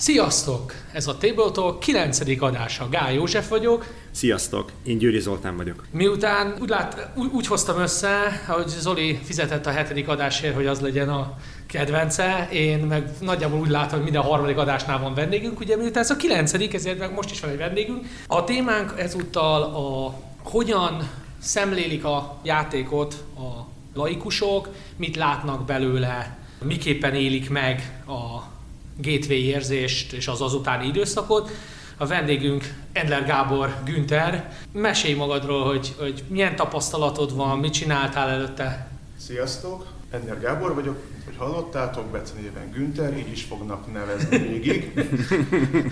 Sziasztok! Ez a Table Talk 9. adása. Gál József vagyok. Sziasztok! Én Győri Zoltán vagyok. Miután úgy, lát, úgy, úgy hoztam össze, hogy Zoli fizetett a hetedik adásért, hogy az legyen a kedvence, én meg nagyjából úgy látom, hogy minden harmadik adásnál van vendégünk, ugye miután ez a kilencedik, ezért meg most is van egy vendégünk. A témánk ezúttal a hogyan szemlélik a játékot a laikusok, mit látnak belőle, miképpen élik meg a gateway érzést és az azutáni időszakot. A vendégünk Endler Gábor Günther. Mesélj magadról, hogy, hogy milyen tapasztalatod van, mit csináltál előtte? Sziasztok! Endler Gábor vagyok, hogy hallottátok, Bece néven Günther, így is fognak nevezni végig.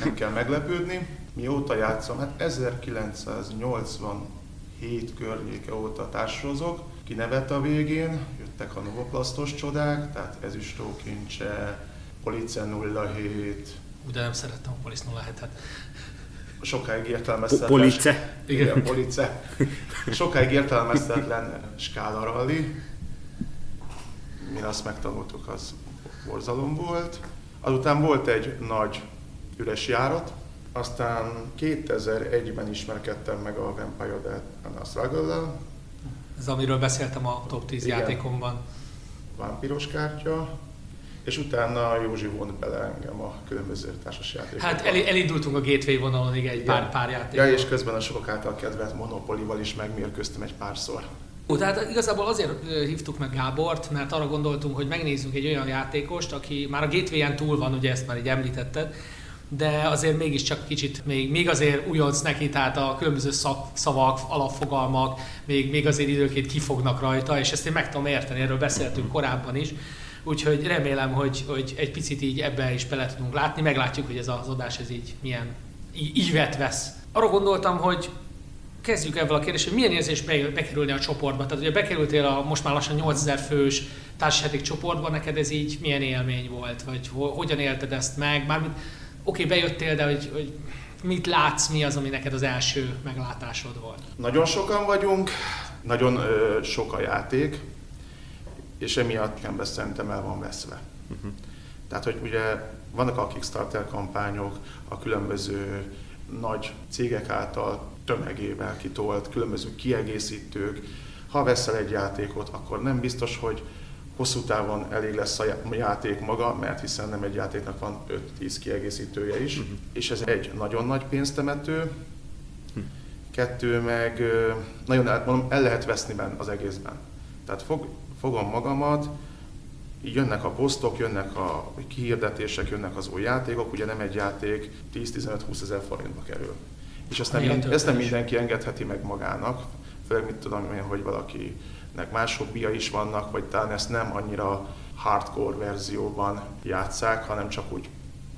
Nem kell meglepődni. Mióta játszom? Hát 1987 környéke óta társulozok. Kinevett a végén, jöttek a novoplasztos csodák, tehát ezüstókincse, Police 07. De nem szerettem a Police 07-et. Sokáig értelmezhetetlen. Police? Igen, Police. Sokáig értelmezhetetlen skála rally. Mi azt megtanultuk, az borzalom volt. Azután volt egy nagy üres járat, aztán 2001-ben ismerkedtem meg a Vampire Dead a struggle Ez amiről beszéltem a top 10 Igen. játékomban. Vámpiros kártya, és utána Józsi vont bele engem a különböző társasjátékokba. Hát el, elindultunk a gateway vonalon, igen, egy pár, pár játék. Ja, és közben a sokak által kedvelt Monopolival is megmérkőztem egy párszor. Ó, tehát igazából azért hívtuk meg Gábort, mert arra gondoltunk, hogy megnézzünk egy olyan játékost, aki már a gateway túl van, ugye ezt már így említetted, de azért mégiscsak kicsit, még, még azért újonc neki, tehát a különböző szak, szavak, alapfogalmak még, még azért időként kifognak rajta, és ezt én meg tudom érteni, erről beszéltünk korábban is, Úgyhogy remélem, hogy, hogy egy picit így ebbe is bele tudunk látni, meglátjuk, hogy ez az adás ez így milyen ívet vesz. Arra gondoltam, hogy kezdjük ebből a kérdéssel, milyen érzés bekerülni a csoportba? Tehát ugye bekerültél a most már lassan 8000 fős társasági csoportba, neked ez így milyen élmény volt? Vagy hogyan élted ezt meg? Mármint oké, okay, bejöttél, de hogy, hogy mit látsz, mi az, ami neked az első meglátásod volt? Nagyon sokan vagyunk, nagyon ö, sok a játék, és emiatt ember szerintem el van veszve. Uh-huh. Tehát, hogy ugye vannak a Kickstarter kampányok, a különböző nagy cégek által tömegével kitolt, különböző kiegészítők. Ha veszel egy játékot, akkor nem biztos, hogy hosszú távon elég lesz a játék maga, mert hiszen nem egy játéknak van 5-10 kiegészítője is, uh-huh. és ez egy nagyon nagy pénztemető, uh-huh. kettő meg nagyon el, mondom, el lehet veszni benne az egészben. Tehát fog, fogom magamat, jönnek a posztok, jönnek a kihirdetések, jönnek az új játékok, ugye nem egy játék 10-15-20 ezer forintba kerül. És ezt nem, ezt nem mindenki engedheti meg magának, főleg mit tudom én, hogy valakinek más hobbija is vannak, vagy talán ezt nem annyira hardcore verzióban játszák, hanem csak úgy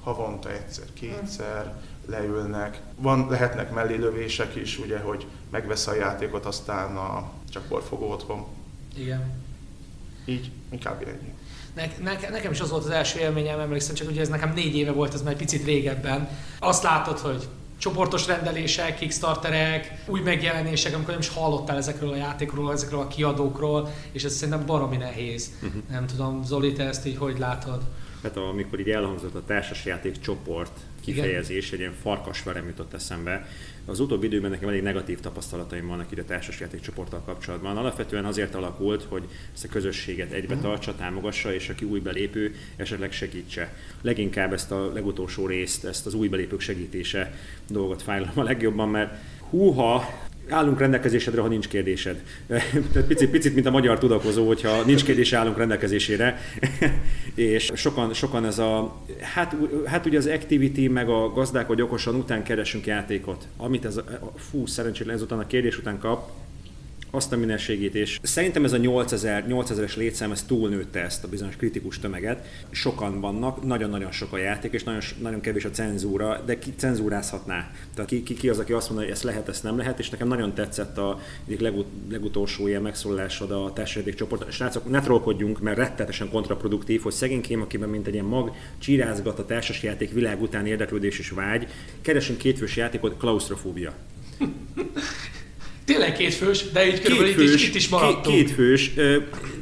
havonta egyszer, kétszer leülnek. Van, lehetnek mellélövések is, ugye, hogy megvesz a játékot, aztán a, csak borfogó otthon. Igen. Így inkább ennyi. Ne, ne, nekem is az volt az első élményem, emlékszem, csak ugye ez nekem négy éve volt, ez már egy picit régebben. Azt látod, hogy csoportos rendelések, kickstarterek, új megjelenések, amikor nem is hallottál ezekről a játékról, ezekről a kiadókról, és ez szerintem baromi nehéz. Uh-huh. Nem tudom, Zoli, te ezt így hogy látod? Hát amikor így elhangzott a társasjáték csoport kifejezés, Igen. egy ilyen farkasverem jutott eszembe. Az utóbbi időben nekem elég negatív tapasztalataim vannak ide a társasjáték csoporttal kapcsolatban. Alapvetően azért alakult, hogy ezt a közösséget egybe mhm. tartsa, támogassa, és aki új belépő, esetleg segítse. Leginkább ezt a legutolsó részt, ezt az új belépők segítése dolgot fájlom a legjobban, mert húha, állunk rendelkezésedre, ha nincs kérdésed. Tehát picit, picit, mint a magyar tudakozó, hogyha nincs kérdés, állunk rendelkezésére. és sokan, sokan ez a, hát, hát ugye az activity, meg a gazdák, hogy okosan után keresünk játékot, amit ez a, fú, szerencsétlen ezután a kérdés után kap, azt a minőségét, és szerintem ez a 8000, 8000-es létszám, ez túlnőtte ezt a bizonyos kritikus tömeget. Sokan vannak, nagyon-nagyon sok a játék, és nagyon, nagyon kevés a cenzúra, de ki cenzúrázhatná? Tehát ki, ki, ki az, aki azt mondja, hogy ezt lehet, ezt nem lehet, és nekem nagyon tetszett a legut, legutolsó ilyen megszólásod a társadalmi csoport. Srácok, ne trollkodjunk, mert rettetesen kontraproduktív, hogy szegénykém, akiben mint egy ilyen mag csírázgat a társasjáték világ után érdeklődés és vágy, keresünk kétfős játékot, klaustrofóbia. Tényleg két fős, de így körülbelül itt, is, itt is maradtunk. Két, két fős.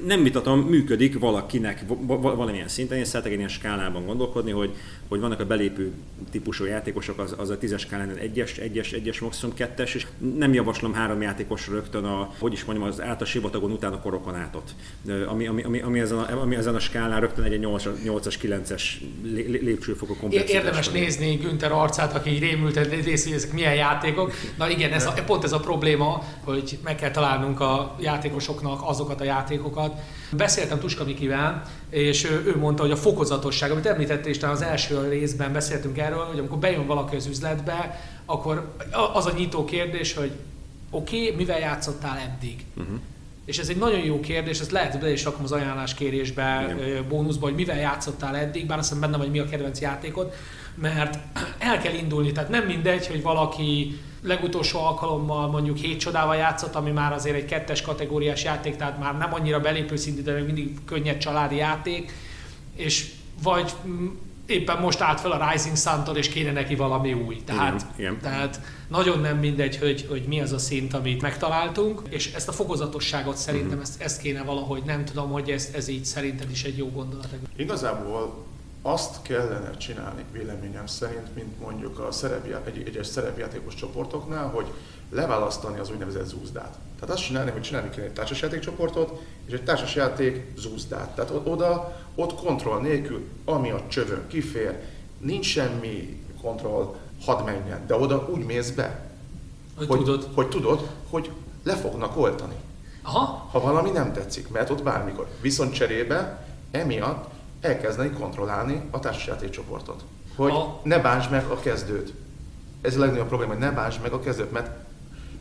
nem vitatom, működik valakinek valamilyen szinten. Én szeretek egy ilyen skálában gondolkodni, hogy, hogy vannak a belépő típusú játékosok, az, az a tízes skálán egyes, egyes, egyes, maximum kettes, és nem javaslom három játékosra rögtön a, hogy is mondjam, az által sivatagon után a korokon átot. Ami, ami, ami, ami, ezen a, ami ezen a skálán rögtön egy 8-as, 9-es lépcsőfokú komplexitás. Érdemes nézni Günther arcát, aki rémült rész, hogy ezek milyen játékok. Na igen, ez a, pont ez a probléma, hogy meg kell találnunk a játékosoknak azokat a játékokat. Beszéltem Tuska Mikivel, és ő, mondta, hogy a fokozatosság, amit említette, és az első részben beszéltünk erről, hogy amikor bejön valaki az üzletbe, akkor az a nyitó kérdés, hogy oké, okay, mivel játszottál eddig? Uh-huh. És ez egy nagyon jó kérdés, ezt lehet be is rakom az ajánláskérésbe, Igen. bónuszba, hogy mivel játszottál eddig, bár azt hiszem benne vagy mi a kedvenc játékod, mert el kell indulni, tehát nem mindegy, hogy valaki legutolsó alkalommal mondjuk hét csodával játszott, ami már azért egy kettes kategóriás játék, tehát már nem annyira belépő szintű, de még mindig könnyed családi játék, és vagy éppen most állt fel a Rising sun és kéne neki valami új. Tehát, igen, igen. tehát nagyon nem mindegy, hogy, hogy mi az a szint, amit megtaláltunk, és ezt a fokozatosságot szerintem uh-huh. ezt, ezt kéne valahogy, nem tudom, hogy ez, ez így szerinted is egy jó gondolat. Igazából azt kellene csinálni véleményem szerint, mint mondjuk a szerepjá, egy, egyes szerepjátékos csoportoknál, hogy leválasztani az úgynevezett zúzdát. Tehát azt csinálni, hogy csinálni kell egy társasjátékcsoportot, és egy társasjáték zúzdát. Tehát oda, ott kontroll nélkül, ami a csövön kifér, nincs semmi kontroll, hadd menjen, de oda úgy mész be, hogy, hogy tudod, hogy, tudod, hogy le fognak oltani. Aha. Ha valami nem tetszik, mert ott bármikor. Viszont cserébe emiatt elkezdeni kontrollálni a társasjátékcsoportot. Hogy ha. ne bántsd meg a kezdőt. Ez a legnagyobb probléma, hogy ne bántsd meg a kezdőt, mert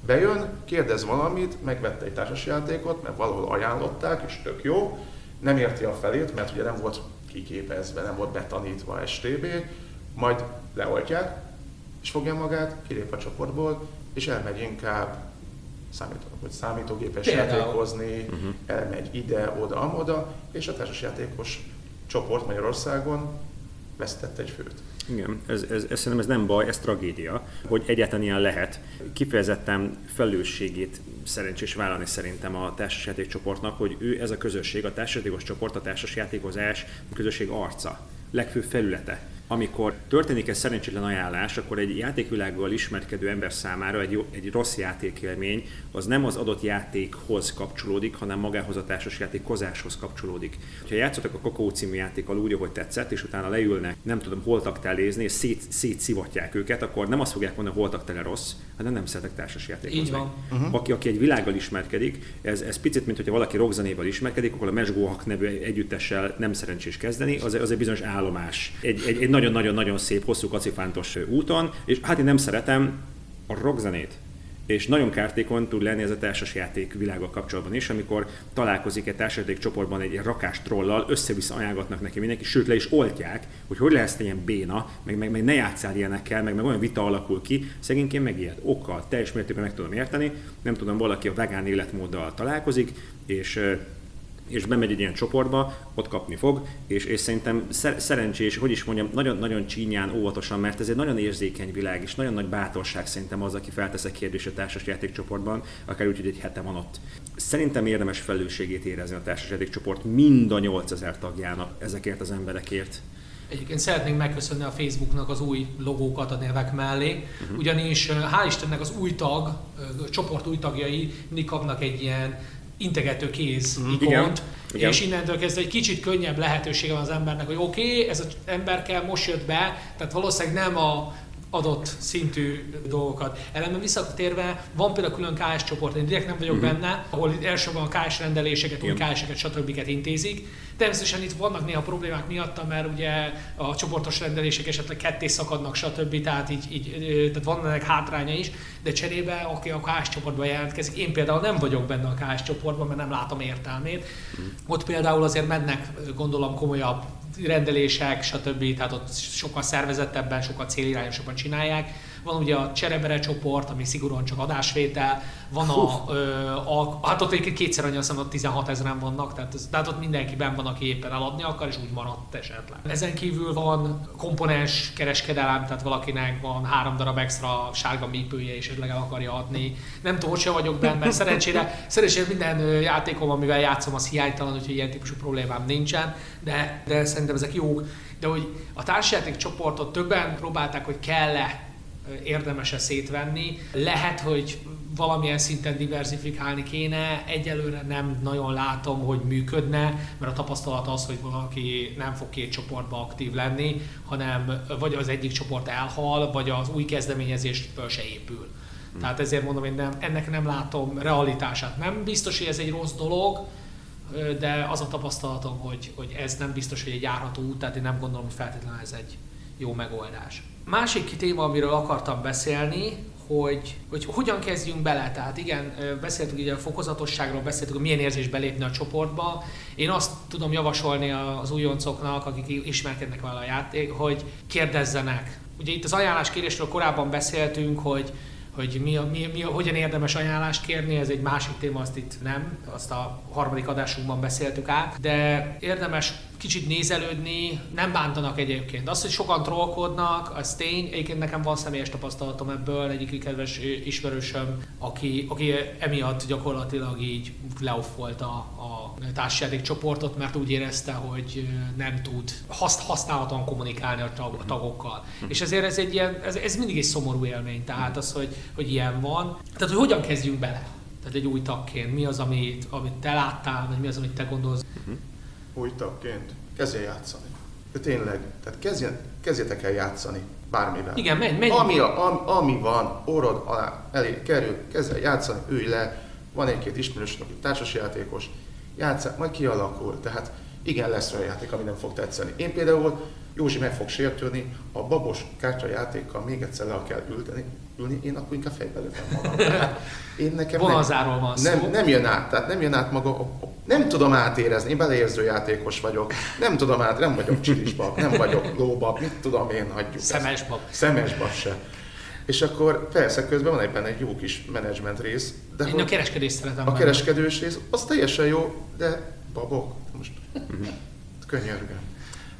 bejön, kérdez valamit, megvette egy társasjátékot, mert valahol ajánlották, és tök jó, nem érti a felét, mert ugye nem volt kiképezve, nem volt betanítva STB, majd leoltják, és fogja magát, kilép a csoportból, és elmegy inkább számító, vagy számítógépes Például. játékozni, uh-huh. elmegy ide, oda, amoda, és a társasjátékos csoport Magyarországon vesztett egy főt. Igen, ez, ez, ez szerintem ez nem baj, ez tragédia, hogy egyáltalán ilyen lehet. Kifejezetten felelősségét szerencsés vállalni szerintem a társasjátékcsoportnak, hogy ő ez a közösség, a társasjátékos csoport, a társasjátékozás a közösség arca, legfőbb felülete amikor történik egy szerencsétlen ajánlás, akkor egy játékvilággal ismerkedő ember számára egy, jó, egy rossz játékélmény az nem az adott játékhoz kapcsolódik, hanem magához a társas játékozáshoz kapcsolódik. Ha játszottak a Kokó című játékkal úgy, ahogy tetszett, és utána leülnek, nem tudom, holtak telézni, és szét, szétszivatják őket, akkor nem azt fogják mondani, holtak tele rossz, hanem nem szeretek társas játékozni. Így van. Uh-huh. Aki, aki egy világgal ismerkedik, ez, ez picit, mint hogyha valaki rockzenével ismerkedik, akkor a Mesgóhak nevű együttessel nem szerencsés kezdeni, az, az egy bizonyos állomás. Egy, egy, egy nagyon-nagyon-nagyon szép, hosszú kacifántos úton, és hát én nem szeretem a rockzenét és nagyon kártékony tud lenni ez a társasjáték világgal kapcsolatban is, amikor találkozik egy társasjáték csoportban egy rakás trollal, össze-vissza ajánlgatnak neki mindenki, sőt le is oltják, hogy hogy lesz ilyen béna, meg, meg, meg ne játszál ilyenekkel, meg, meg olyan vita alakul ki, szegényként megijed. Okkal, teljes mértékben meg tudom érteni, nem tudom, valaki a vegán életmóddal találkozik, és és bemegy egy ilyen csoportba, ott kapni fog, és, és szerintem szer- szerencsés, hogy is mondjam, nagyon-nagyon csínyán, óvatosan, mert ez egy nagyon érzékeny világ, és nagyon nagy bátorság szerintem az, aki feltesz a kérdést a társas játékcsoportban, akár úgy, hogy egy hete van ott. Szerintem érdemes felelősségét érezni a társas játékcsoport mind a 8000 tagjának ezekért az emberekért. Egyébként szeretnénk megköszönni a Facebooknak az új logókat a nevek mellé, uh-huh. ugyanis hál' Istennek az új tag, csoport új tagjai mindig kapnak egy ilyen integető kéz mm, ikont, igen, és innentől kezdve egy kicsit könnyebb lehetősége van az embernek, hogy oké, okay, ez az kell most jött be, tehát valószínűleg nem a adott szintű dolgokat. Ellenben visszatérve, van például külön KS csoport, én direkt nem vagyok uh-huh. benne, ahol elsősorban a KS rendeléseket, új KS-eket, stb. intézik. Természetesen itt vannak néha problémák miatta, mert ugye a csoportos rendelések esetleg ketté szakadnak, stb. Tehát, így, így, tehát van ennek hátránya is, de cserébe, aki a KS csoportban jelentkezik, én például nem vagyok benne a KS csoportban, mert nem látom értelmét. Uh-huh. Ott például azért mennek, gondolom, komolyabb rendelések, stb. Tehát ott sokkal szervezettebben, sokkal célirányosabban csinálják van ugye a cserebere csoport, ami szigorúan csak adásvétel, van a, a, a, hát ott egyébként kétszer annyi, azt hiszem, 16 ezeren vannak, tehát, tehát ott mindenki benn van, aki éppen eladni akar, és úgy maradt esetleg. Ezen kívül van komponens kereskedelem, tehát valakinek van három darab extra sárga műpője, és esetleg el akarja adni. Nem tudom, hogy se vagyok benne, mert szerencsére, szerencsére minden játékom, amivel játszom, az hiánytalan, úgyhogy ilyen típusú problémám nincsen, de, de szerintem ezek jók. De hogy a társjáték csoportot többen próbálták, hogy kell-e érdemes-e szétvenni. Lehet, hogy valamilyen szinten diversifikálni kéne, egyelőre nem nagyon látom, hogy működne, mert a tapasztalat az, hogy valaki nem fog két csoportba aktív lenni, hanem vagy az egyik csoport elhal, vagy az új kezdeményezésből se épül. Hmm. Tehát ezért mondom, én nem, ennek nem látom realitását. Nem biztos, hogy ez egy rossz dolog, de az a tapasztalatom, hogy, hogy ez nem biztos, hogy egy járható út, tehát én nem gondolom, hogy feltétlenül ez egy jó megoldás. Másik téma, amiről akartam beszélni, hogy, hogy hogyan kezdjünk bele. Tehát igen, beszéltünk ugye a fokozatosságról, beszéltünk, hogy milyen érzés belépni a csoportba. Én azt tudom javasolni az újoncoknak, akik ismerkednek vele a játék, hogy kérdezzenek. Ugye itt az ajánlás kérésről korábban beszéltünk, hogy hogy mi, mi, mi, hogyan érdemes ajánlást kérni, ez egy másik téma, azt itt nem, azt a harmadik adásunkban beszéltük át, de érdemes kicsit nézelődni, nem bántanak egyébként. Az, hogy sokan trollkodnak, az tény. Egyébként nekem van személyes tapasztalatom ebből, egyik kedves ismerősöm, aki, aki emiatt gyakorlatilag így leoffolt a, a társajáték csoportot, mert úgy érezte, hogy nem tud hasz, használhatóan kommunikálni a, tag, a tagokkal. És ezért ez egy ilyen, ez, ez mindig egy szomorú élmény, tehát az, hogy, hogy ilyen van. Tehát, hogy hogyan kezdjünk bele? Tehát egy új tagként, mi az, amit, amit te láttál, vagy mi az, amit te gondolsz? Uh-huh új tagként, kezdjen játszani. De tényleg, tehát kezdjen, kezdjetek el játszani bármivel. Igen, menj, menj. Ami, a, ami, ami van, orrod alá elé kerül, kezd el játszani, ülj le, van egy-két ismerős, aki társasjátékos, játszák, majd kialakul. Tehát igen, lesz olyan játék, ami nem fog tetszeni. Én például Józsi meg fog sértődni, a babos kártyajátékkal még egyszer le kell ülteni, ülni, én akkor inkább fejbe lövöm magam. én nekem Vonalzáról van szó. Nem, nem jön át, tehát nem jön át maga, nem tudom átérezni, én beleérző játékos vagyok, nem tudom át, nem vagyok csilisbab, nem vagyok lóbab, mit tudom én, hagyjuk Szemesbab. Szemesbab se. És akkor persze közben van egyben egy jó kis menedzsment rész. De én a kereskedés szeretem. A kereskedős rész, az teljesen jó, de babok, most könyörgöm.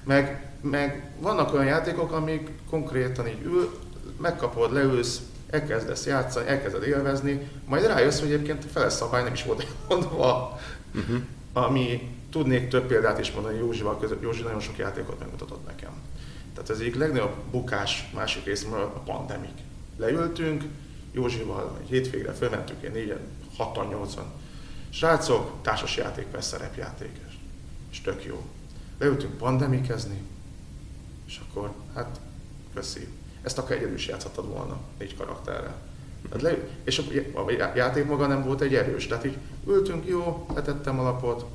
Meg, meg vannak olyan játékok, amik konkrétan így ül, megkapod, leülsz, elkezdesz játszani, elkezded élvezni, majd rájössz, hogy egyébként a szabály nem is volt mondva, uh-huh. ami tudnék több példát is mondani Józsival között. Józsi nagyon sok játékot megmutatott nekem. Tehát ez egyik legnagyobb bukás másik részről a pandemik. Leültünk, Józsival egy hétvégre fölmentünk, én négyen, hatan, nyolcan. Srácok, társasjáték, persze szerepjáték, és tök jó. Leültünk pandemikezni, és akkor, hát, köszi ezt akár egyedül is játszhattad volna négy karakterrel. Tehát le, és a, a játék maga nem volt egy erős, tehát így ültünk, jó, letettem alapot,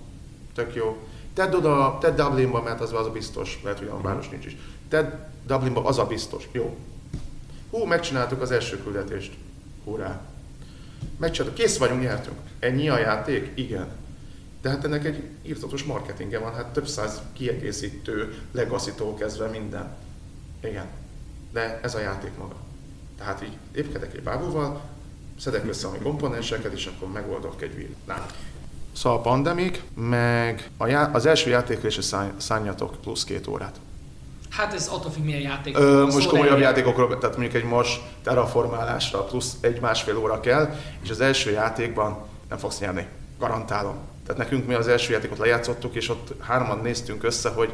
tök jó. Tedd oda, tedd Dublinba, mert az, az a biztos, lehet, hogy a mhm. város nincs is. Tedd Dublinba, az a biztos, jó. Hú, megcsináltuk az első küldetést, hurrá. Megcsináltuk, kész vagyunk, nyertünk. Ennyi a játék? Igen. De hát ennek egy írtatos marketinge van, hát több száz kiegészítő, legaszító kezdve minden. Igen de ez a játék maga. Tehát így épkedek egy bábúval, szedek össze a komponenseket, és akkor megoldok egy villanát. Szóval a pandemik, meg a já- az első játékra is szálljatok plusz két órát. Hát ez attól függ, milyen játék. Ö, most komolyabb játékokról, tehát mondjuk egy most terraformálásra plusz egy-másfél óra kell, és az első játékban nem fogsz nyerni. Garantálom. Tehát nekünk mi az első játékot lejátszottuk, és ott hárman néztünk össze, hogy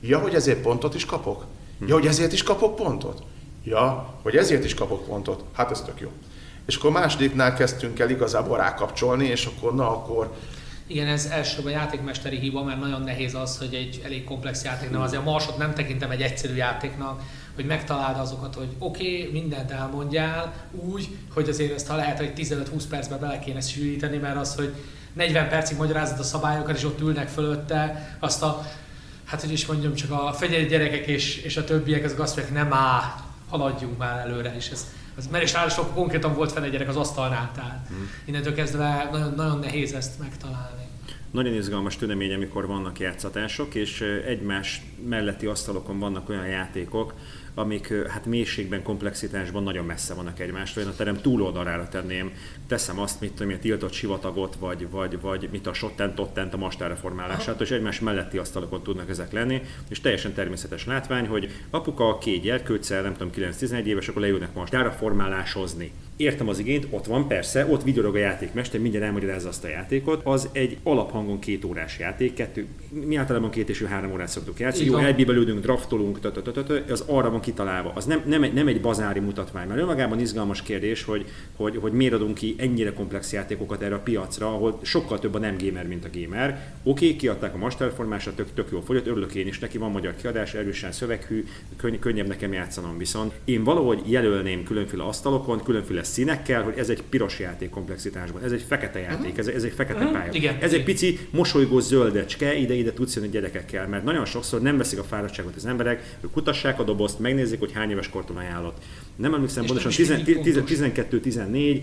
ja, hogy ezért pontot is kapok? Ja, hogy ezért is kapok pontot? Ja, hogy ezért is kapok pontot? Hát ez tök jó. És akkor másodiknál kezdtünk el igazából rákapcsolni, és akkor na akkor igen, ez elsősorban játékmesteri hiba, mert nagyon nehéz az, hogy egy elég komplex játéknál, azért a Marsot nem tekintem egy egyszerű játéknak, hogy megtaláld azokat, hogy oké, okay, mindent elmondjál úgy, hogy azért ezt ha lehet, hogy 15-20 percben bele kéne sűríteni, mert az, hogy 40 percig magyarázod a szabályokat, és ott ülnek fölötte, azt a hát hogy is mondjam, csak a fegyelmi gyerekek és, és a többiek, azok azt mondják, nem áll, haladjunk már előre, és ez, ez mert és ráadásul konkrétan volt fene gyerek az asztalnál, tehát hmm. innentől kezdve nagyon, nagyon nehéz ezt megtalálni. Nagyon izgalmas tünemény, amikor vannak játszatások, és egymás melletti asztalokon vannak olyan játékok, amik hát mélységben, komplexitásban nagyon messze vannak egymástól. Én a terem túloldalára tenném, teszem azt, mit tudom, a tiltott sivatagot, vagy, vagy, vagy mit a sottent, ottent a mastárreformálását, és egymás melletti asztalokon tudnak ezek lenni, és teljesen természetes látvány, hogy apuka két gyerkőccel, nem tudom, 9-11 éves, akkor leülnek mastárra formálásozni értem az igényt, ott van persze, ott vigyorog a játékmester, mindjárt elmagyarázza azt a játékot. Az egy alaphangon két órás játék, kettő, mi általában két és három órát szoktuk játszani. Jó, elbibelődünk, draftolunk, az arra van kitalálva. Az nem, nem, egy, nem egy bazári mutatvány, mert önmagában izgalmas kérdés, hogy, hogy, hogy miért adunk ki ennyire komplex játékokat erre a piacra, ahol sokkal több a nem gamer, mint a gamer. Oké, okay, kiadták a masterformásra, tök, tök jól fogyott, örülök én is neki, van magyar kiadás, erősen szöveghű, könny, könnyebb nekem játszanom viszont. Én valahogy jelölném különféle asztalokon, különféle színekkel, hogy ez egy piros játék komplexitásban, ez egy fekete játék, ez, ez egy fekete uh-huh. pálya. Igen, ez egy pici mosolygó zöldecske, ide-ide tudsz jönni gyerekekkel, mert nagyon sokszor nem veszik a fáradtságot az emberek, hogy kutassák a dobozt, megnézik, hogy hány éves korton ajánlott. Nem emlékszem pontosan, 12-14,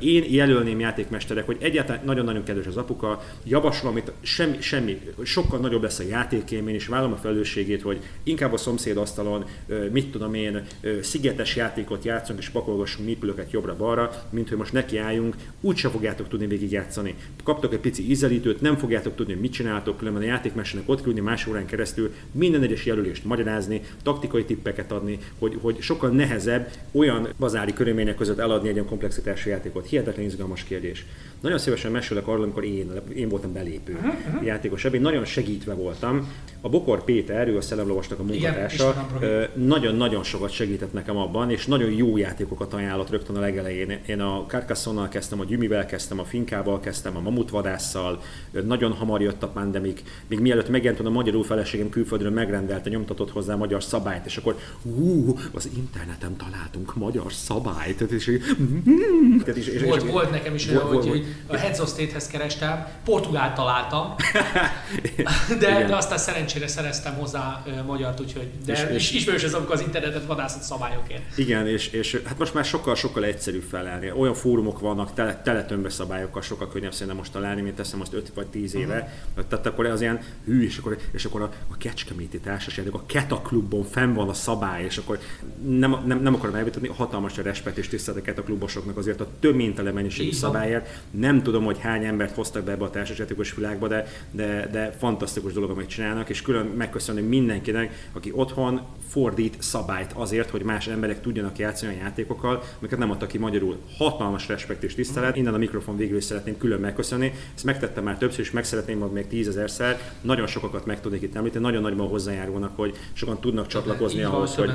én jelölném játékmesterek, hogy egyáltalán nagyon-nagyon kedves az apuka, javaslom, hogy semmi, semmi, sokkal nagyobb lesz a játékélmény, és vállalom a felelősségét, hogy inkább a szomszéd asztalon, mit tudom én, szigetes játékot játszunk, és pakolgassunk népülőket jobbra-balra, mint hogy most nekiálljunk, úgyse fogjátok tudni végigjátszani. Kaptok egy pici ízelítőt, nem fogjátok tudni, hogy mit csináltok, különben a játékmesternek ott küldni más órán keresztül minden egyes jelölést magyarázni, taktikai tippeket adni, hogy, hogy sokkal nehezebb olyan bazári körülmények között eladni egy olyan komplexitású játékot. Hihetetlen izgalmas kérdés. Nagyon szívesen mesélek arról, amikor én, én voltam belépő uh-huh. játékos. Én nagyon segítve voltam. A Bokor Péter, ő a Szellemlovasnak a munkatársa, nagyon-nagyon sokat segített nekem abban, és nagyon jó játékokat ajánlott rögtön a legelején. Én a Carcassonnal kezdtem, a Gyümivel kezdtem, a Finkával kezdtem, a Mamutvadásszal, nagyon hamar jött a pandemik, még mielőtt megjelent a magyarul feleségem külföldről megrendelte, nyomtatott hozzá a magyar szabályt, és akkor hú, az interneten találtunk magyar szabályt. És, és, és, volt, és, volt nekem is olyan, hogy a Heads of State-hez kerestem, portugál találtam, de, de aztán szerencsére szereztem hozzá magyart, úgyhogy de és, és ismerős ez, amikor az internetet vadászott szabályokért. Igen, és, és hát most már sokkal-sokkal egyszerűbb felelni. Olyan fórumok vannak, tele, teletömbe szabályokkal, sokkal könnyebb szerintem most találni, mint teszem most 5 vagy 10 éve. Uh-huh. Tehát akkor az ilyen hű, és akkor, és akkor a, a Kecskeméti társaság, a Keta klubon fenn van a szabály, és akkor nem, nem, nem akarom elvitatni, hatalmas a respekt és tiszteletet a klubosoknak azért a több mennyiségű szabályért. Nem tudom, hogy hány embert hoztak be ebbe a társasjátékos világba, de, de, de fantasztikus dolog, amit csinálnak, és külön megköszönöm mindenkinek, aki otthon fordít szabályt azért, hogy más emberek tudjanak játszani a játékokkal, amiket nem adtak ki magyarul. Hatalmas respekt és tisztelet. Innen a mikrofon végül is szeretném külön megköszönni. Ezt megtettem már többször, és meg szeretném majd még tízezerszer. Nagyon sokakat meg tudnék itt említeni, nagyon nagyban hozzájárulnak, hogy sokan tudnak csatlakozni ahhoz, hogy,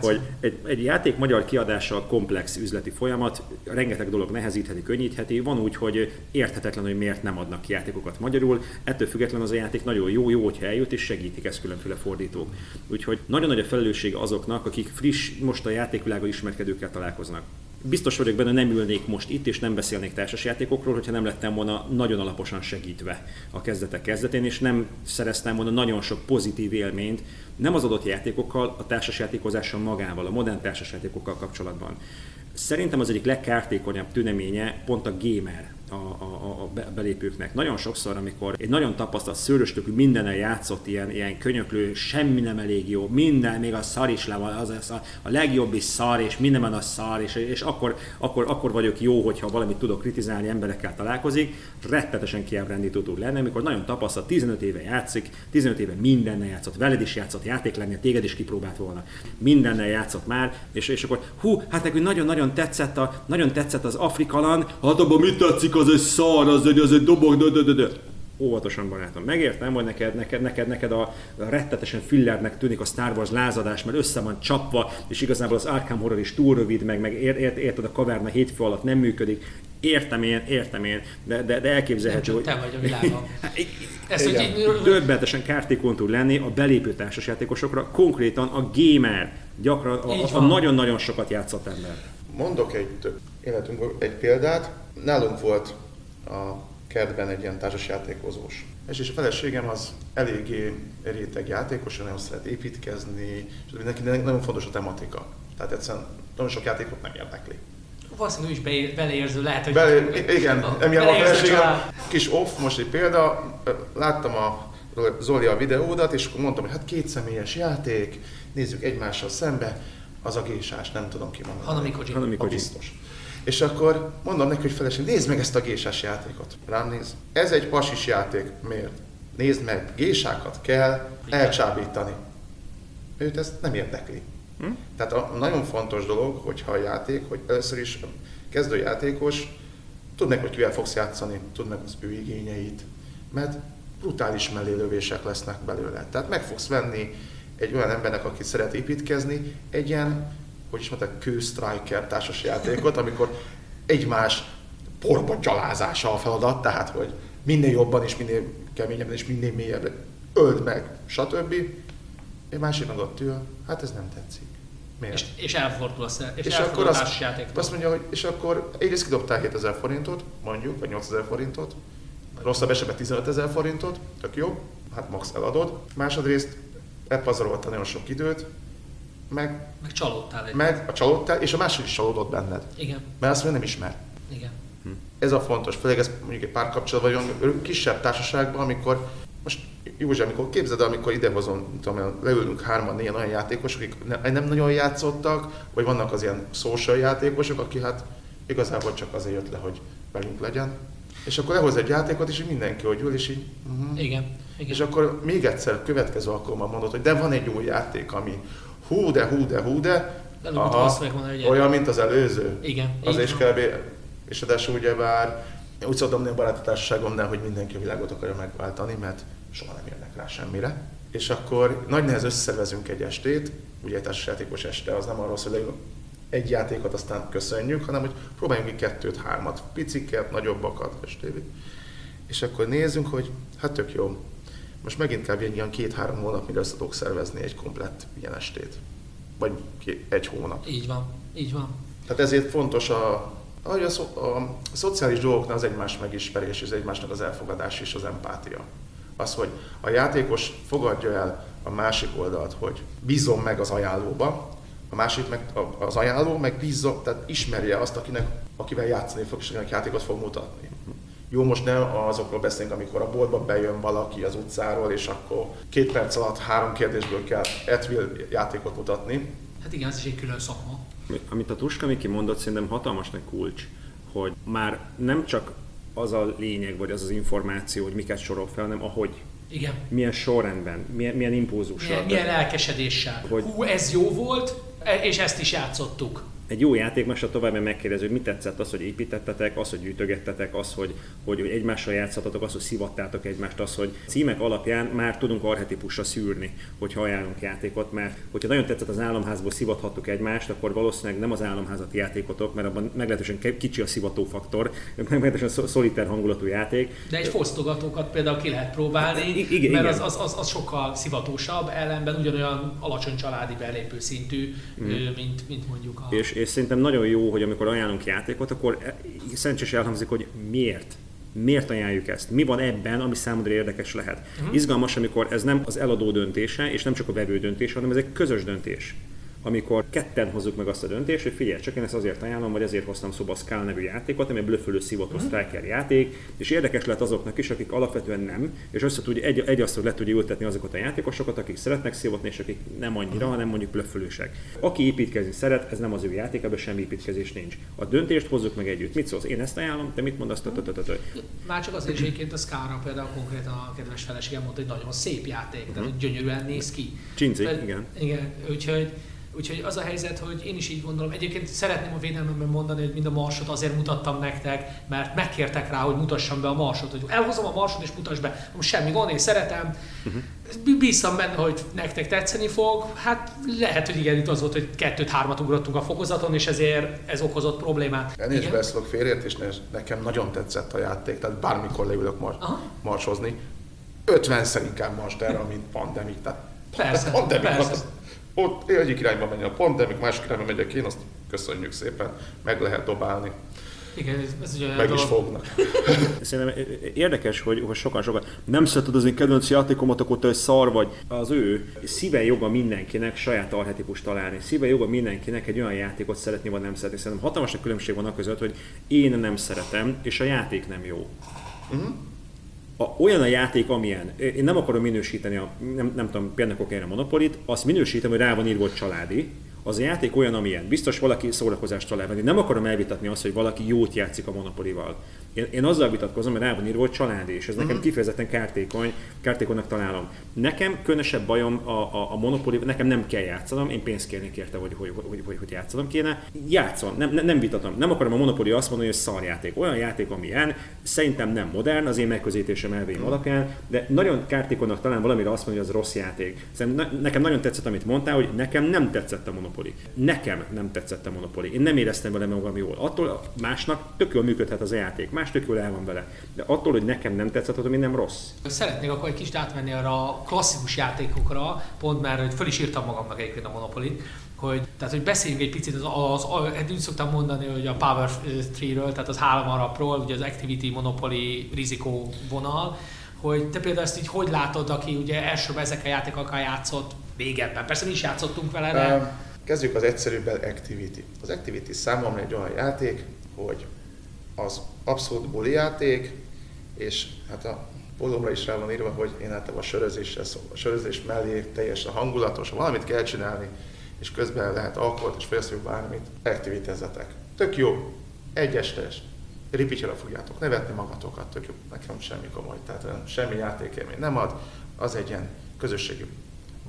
hogy egy, egy játék magyar kiadása komplex üzleti folyamat, rengeteg dolog nehezítheti, könnyítheti. Van úgy, hogy érthetetlen, hogy miért nem adnak ki játékokat magyarul. Ettől függetlenül az a játék nagyon jó, jó, hogyha eljut, és segítik ezt különféle fordítók. Úgyhogy nagyon nagy a felelősség azoknak, akik friss, most a játékvilágban ismerkedőkkel találkoznak. Biztos vagyok benne, nem ülnék most itt, és nem beszélnék társasjátékokról, hogyha nem lettem volna nagyon alaposan segítve a kezdetek kezdetén, és nem szereztem volna nagyon sok pozitív élményt, nem az adott játékokkal, a társasjátékozással magával, a modern társasjátékokkal kapcsolatban. Szerintem az egyik legkártékonyabb tüneménye pont a gamer a, a, a belépőknek. Nagyon sokszor, amikor egy nagyon tapasztalt szőröstökű mindenen játszott ilyen, ilyen könyöklő, semmi nem elég jó, minden, még a szar is le van, az, az a, a legjobb is szar, és minden van a szar, és, és akkor, akkor, akkor vagyok jó, hogyha valamit tudok kritizálni, emberekkel találkozik, rettetesen kiábrándító tud lenni, amikor nagyon tapasztalt, 15 éve játszik, 15 éve mindennel játszott, veled is játszott, játék lenni, téged is kipróbált volna, mindennel játszott már, és, és akkor hú, hát nekünk nagyon-nagyon tetszett, a, nagyon tetszett az Afrikalan, hát abban mit tetszik az egy szar, az egy, az egy dobog, de, de, de, de. Óvatosan barátom, megértem, hogy neked, neked, neked, neked a, a rettetesen fillernek tűnik a Star Wars lázadás, mert össze van csapva, és igazából az Arkham Horror is túl rövid, meg, meg ért, ért, érted, a kaverna hétfő alatt nem működik. Értem én, értem én, de, de, de elképzelhető, hogy... te vagy a világon. Ez, hogy így... Döbbentesen kártékony tud lenni a belépő társasjátékosokra, konkrétan a gamer, gyakran a, a nagyon-nagyon sokat játszott ember. Mondok egy életünkből egy példát. Nálunk volt a kertben egy ilyen társasjátékozós. És, és a feleségem az eléggé réteg játékos, nagyon szeret építkezni, és neki nagyon fontos a tematika. Tehát egyszerűen nagyon sok játékot nem érdekli. Valószínűleg ő is beleérző lehet, hogy... Bele, igen, emiatt a feleségem, kis off, most egy példa, láttam a Zoli a videódat, és akkor mondtam, hogy hát két személyes játék, nézzük egymással szembe, az a gésás, nem tudom ki van. Hanami Koji. Hanami Koji. biztos. És akkor mondom neki, hogy feleség, nézd meg ezt a gésás játékot. Rám néz. Ez egy pasis játék. Miért? Nézd meg, gésákat kell elcsábítani. Őt ezt nem érdekli. Hm? Tehát a nagyon fontos dolog, hogyha a játék, hogy először is a kezdő játékos tud meg, hogy kivel fogsz játszani, tud meg az ő igényeit, mert brutális mellélövések lesznek belőle. Tehát meg fogsz venni egy olyan embernek, aki szeret építkezni, egy ilyen, hogy is mondták, kő-striker társas játékot, amikor egymás porba gyalázása a feladat, tehát hogy minél jobban és minél keményebben és minél mélyebben öld meg, stb. Egy másik meg ott ül, hát ez nem tetszik. Miért? És, és elfordul a, szer, és, És akkor azt, azt mondja, hogy és akkor egyrészt kidobtál 7000 forintot, mondjuk, vagy 8000 forintot, rosszabb esetben 15 ezer forintot, tök jó, hát max eladod. Másodrészt elpazaroltál nagyon sok időt, meg, Meg csalódtál egy. meg a csalódtál, és a másik is csalódott benned, Igen, mert azt mondja, nem ismer. igen. Ez a fontos, főleg ez mondjuk egy párkapcsolatban, vagy olyan kisebb társaságban, amikor most Józsi, amikor képzeld, el, amikor idehozom, tudom, leülünk hárman, négyen olyan játékosok, akik ne- nem nagyon játszottak, vagy vannak az ilyen social játékosok, aki hát igazából csak azért jött le, hogy velünk legyen. És akkor lehoz egy játékot, és mindenki, hogy ül, és így... Uh-huh. Igen. Igen. És akkor még egyszer következő alkalommal mondod, hogy de van egy új játék, ami hú de, hú de, hú de, De előbb-utóbb azt mondani, hogy olyan, mint az előző. Igen, Az is kb. És ráadásul ugye bár úgy szoktam a baráti társaságomnál, hogy mindenki a világot akarja megváltani, mert soha nem érnek rá semmire. És akkor nagy nehez összevezünk egy estét, ugye egy társasjátékos este, az nem arról szól, hogy egy játékot, aztán köszönjük, hanem hogy próbáljunk ki kettőt, hármat, piciket, nagyobbakat, estévi. És akkor nézzünk, hogy hát tök jó. Most megint kb. egy ilyen két-három hónap, mire össze tudok szervezni egy komplett ilyen estét. Vagy egy hónap. Így van, így van. Tehát ezért fontos a, ahogy a, szo, a szociális dolgoknál az egymás megismerés, és az egymásnak az elfogadás és az empátia. Az, hogy a játékos fogadja el a másik oldalt, hogy bízom meg az ajánlóba, a másik meg az ajánló meg bízom, tehát ismerje azt, akinek, akivel játszani fog, és akinek játékot fog mutatni. Jó, most nem azokról beszélünk, amikor a boltba bejön valaki az utcáról, és akkor két perc alatt három kérdésből kell Etvil játékot mutatni, Hát igen, ez is egy külön szakma. Amit a Tuska Miki mondott, szerintem hatalmas nagy kulcs, hogy már nem csak az a lényeg, vagy az az információ, hogy miket sorol fel, hanem ahogy, Igen. milyen sorrendben, milyen, milyen impulzussal. Milyen, milyen lelkesedéssel. Hogy- Hú, ez jó volt, e- és ezt is játszottuk. Egy jó játékmester tovább megkérdezi, hogy mit tetszett az, hogy építettetek, az, hogy gyűjtögettetek, az, hogy, hogy egymással játszhatatok, az, hogy szivattátok egymást, az, hogy címek alapján már tudunk arhetipusra szűrni, hogyha ajánlunk játékot, mert hogyha nagyon tetszett az államházból szivathattuk egymást, akkor valószínűleg nem az államházati játékotok, mert abban meglehetősen kicsi a szivatófaktor, meglehetősen szol- szoliter hangulatú játék. De egy fosztogatókat például ki lehet próbálni, I- igen, mert igen. Az, az, az, az sokkal szivatósabb, ellenben ugyanolyan alacsony családi belépő szintű, Mm. mint, mint mondjuk a... És, és szerintem nagyon jó, hogy amikor ajánlunk játékot, akkor e- szerencsés elhangzik, hogy miért. Miért ajánljuk ezt? Mi van ebben, ami számodra érdekes lehet? Uh-huh. Izgalmas, amikor ez nem az eladó döntése, és nem csak a vevő döntése, hanem ez egy közös döntés. Amikor ketten hozzuk meg azt a döntést, hogy figyelj, csak én ezt azért ajánlom, vagy ezért hoztam szóba a Skull nevű játékot, ami egy blöfölő szivató uh-huh. striker játék, és érdekes lehet azoknak is, akik alapvetően nem, és össze tudja, egy, egy asztal le tudja ültetni azokat a játékosokat, akik szeretnek szivatni, és akik nem annyira, hanem mondjuk blöfölősek. Aki építkezni szeret, ez nem az ő játék, ebben semmi építkezés nincs. A döntést hozzuk meg együtt. Mit szólsz? Én ezt ajánlom, te mit mondasz? Már csak azért is egyébként a Skára például konkrétan a kedves feleségem mondta, hogy nagyon szép játék, tehát hogy gyönyörűen néz ki. Igen. Igen, úgyhogy, úgyhogy az a helyzet, hogy én is így gondolom. Egyébként szeretném a védelmemben mondani, hogy mind a marsot azért mutattam nektek, mert megkértek rá, hogy mutassam be a marsot, hogy elhozom a marsot és mutass be. Most semmi gond, én szeretem. Uh-huh. Bíztam benne, hogy nektek tetszeni fog. Hát lehet, hogy igen, itt az volt, hogy kettőt-hármat ugrottunk a fokozaton, és ezért ez okozott problémát. Elnézést Igen. beszélok félért, és ne- nekem nagyon tetszett a játék, tehát bármikor leülök mar- Aha. marsozni. 50-szer inkább marst erre, mint pandemik. Tehát Persze, pandemik persze. Ott egyik irányba megy a pandemik, másik irányba megyek én, azt köszönjük szépen, meg lehet dobálni, Igen, ez, ez ugye olyan meg is fognak. Szerintem érdekes, hogy, hogy sokan sokan nem szereted az én kedvenc játékomat, akkor te egy szar vagy. Az ő szíve joga mindenkinek saját arhetipust találni. Szíve joga mindenkinek egy olyan játékot szeretni, vagy nem szeretni. Szerintem hatalmas nagy különbség van a között, hogy én nem szeretem, és a játék nem jó. A, olyan a játék, amilyen. Én nem akarom minősíteni, a, nem, nem tudom, például a Monopolit, azt minősítem, hogy rá van írva családi, az a játék olyan, amilyen. Biztos valaki szórakozást talál venni. Nem akarom elvitatni azt, hogy valaki jót játszik a Monopolival. Én, én azzal vitatkozom, mert rá van írva, hogy családi, és ez nekem mhm. kifejezetten kártékony, kártékonynak találom. Nekem különösebb bajom a, a, a Monopoly, nekem nem kell játszanom, én pénzt kérnék érte, hogy hogy, hogy, hogy, hogy játszanom kéne. Játszom, nem, nem, nem vitatom. Nem akarom a Monopoly azt mondani, hogy szarjáték. Olyan játék, amilyen, szerintem nem modern, az én megközelítésem elvém mm. alapján, de nagyon kártékonynak talán valamire azt mondani, hogy az rossz játék. Szerintem nekem nagyon tetszett, amit mondtál, hogy nekem nem tetszett a Monopoly. Nekem nem tetszett a Monopoly. Én nem éreztem vele magam jól. Attól másnak tök jól működhet az a játék. Más tök jól el van vele. De attól, hogy nekem nem tetszett, attól nem rossz. Szeretnék akkor egy kicsit átmenni arra a klasszikus játékokra, pont mert hogy föl is írtam magamnak egyébként a Monopoly-t, hogy, tehát, hogy beszéljünk egy picit, az, az, az úgy szoktam mondani, hogy a Power 3-ről, tehát az három arapról, ugye az Activity, Monopoly, rizikó vonal, hogy te például ezt így hogy látod, aki ugye elsőbb ezek a játékokkal játszott régebben. Persze mi is játszottunk vele, de... Kezdjük az egyszerűbbel Activity. Az Activity számomra egy olyan játék, hogy az abszolút buli játék, és hát a pólomra is rá van írva, hogy én általában a sörözésre. A sörözés mellé teljesen hangulatos, ha valamit kell csinálni, és közben lehet alkoholt és fogyasztjuk bármit, aktivitezzetek. Tök jó, egy estes, ripityre fogjátok nevetni magatokat, tök jó, nekem semmi komoly, tehát semmi játékélmény nem ad, az egy ilyen közösségi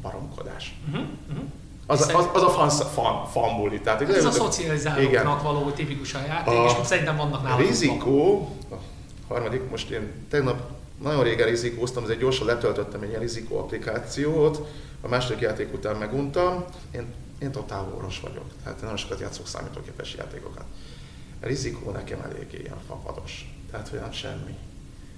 baromkodás. Uh-huh, uh-huh. Az, a, az, az a fan, fan, fan buli. Tehát, ez a szocializálóknak való a játék, a és szerintem vannak nálam. Rizikó, a harmadik, most én tegnap nagyon régen rizikóztam, ezért gyorsan letöltöttem egy ilyen rizikó applikációt, a második játék után meguntam, én, én totál orvos vagyok, tehát nagyon sokat játszok számítógépes játékokat. A rizikó nekem eléggé ilyen fapados, tehát olyan semmi.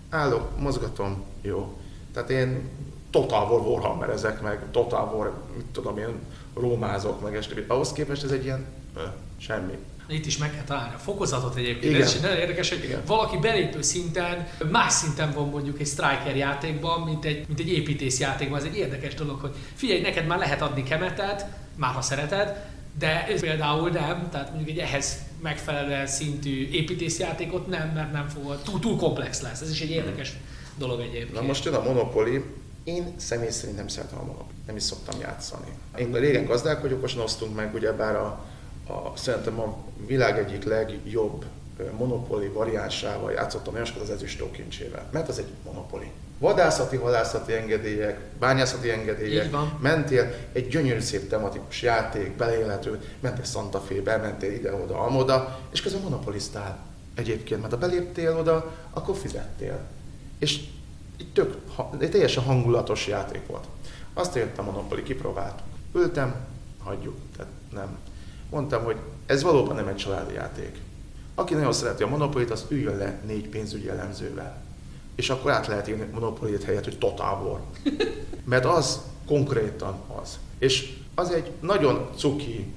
Állok, mozgatom, jó. Tehát én Total War Warhammer ezek meg, Total War, mit tudom én, rómázok meg este. Ahhoz képest ez egy ilyen ö, semmi. Itt is meg kell találni a fokozatot egyébként. Igen. Ez is nagyon érdekes, hogy Igen. valaki belépő szinten, más szinten van mondjuk egy striker játékban, mint egy, mint egy építész játékban. Ez egy érdekes dolog, hogy figyelj, neked már lehet adni kemetet, már ha szereted, de ez például nem, tehát mondjuk egy ehhez megfelelően szintű építészjátékot nem, mert nem fog, túl, túl komplex lesz. Ez is egy érdekes dolog egyébként. Na most jön a Monopoly, én személy szerint nem szeretem a Monopoly, nem is szoktam játszani. Én régen gazdálkodókosan osztunk meg, ugyebár a, a, szerintem a világ egyik legjobb monopoli variánsával játszottam olyan sokat az ezüstókincsével, mert az egy monopoli. Vadászati, halászati engedélyek, bányászati engedélyek, mentél egy gyönyörű szép tematikus játék, beleélhető, mentél Santa Fe, mentél ide-oda, amoda, és közben monopoliztál egyébként, mert ha beléptél oda, akkor fizettél. És egy, tök, egy teljesen hangulatos játék volt. Azt értem a Monopoly, kipróbáltuk. Ültem, hagyjuk, tehát nem. Mondtam, hogy ez valóban nem egy családi játék. Aki nagyon szereti a Monopoly-t, az üljön le négy pénzügyi elemzővel. És akkor át lehet írni monopoly helyett, hogy Total War. Mert az konkrétan az. És az egy nagyon cuki,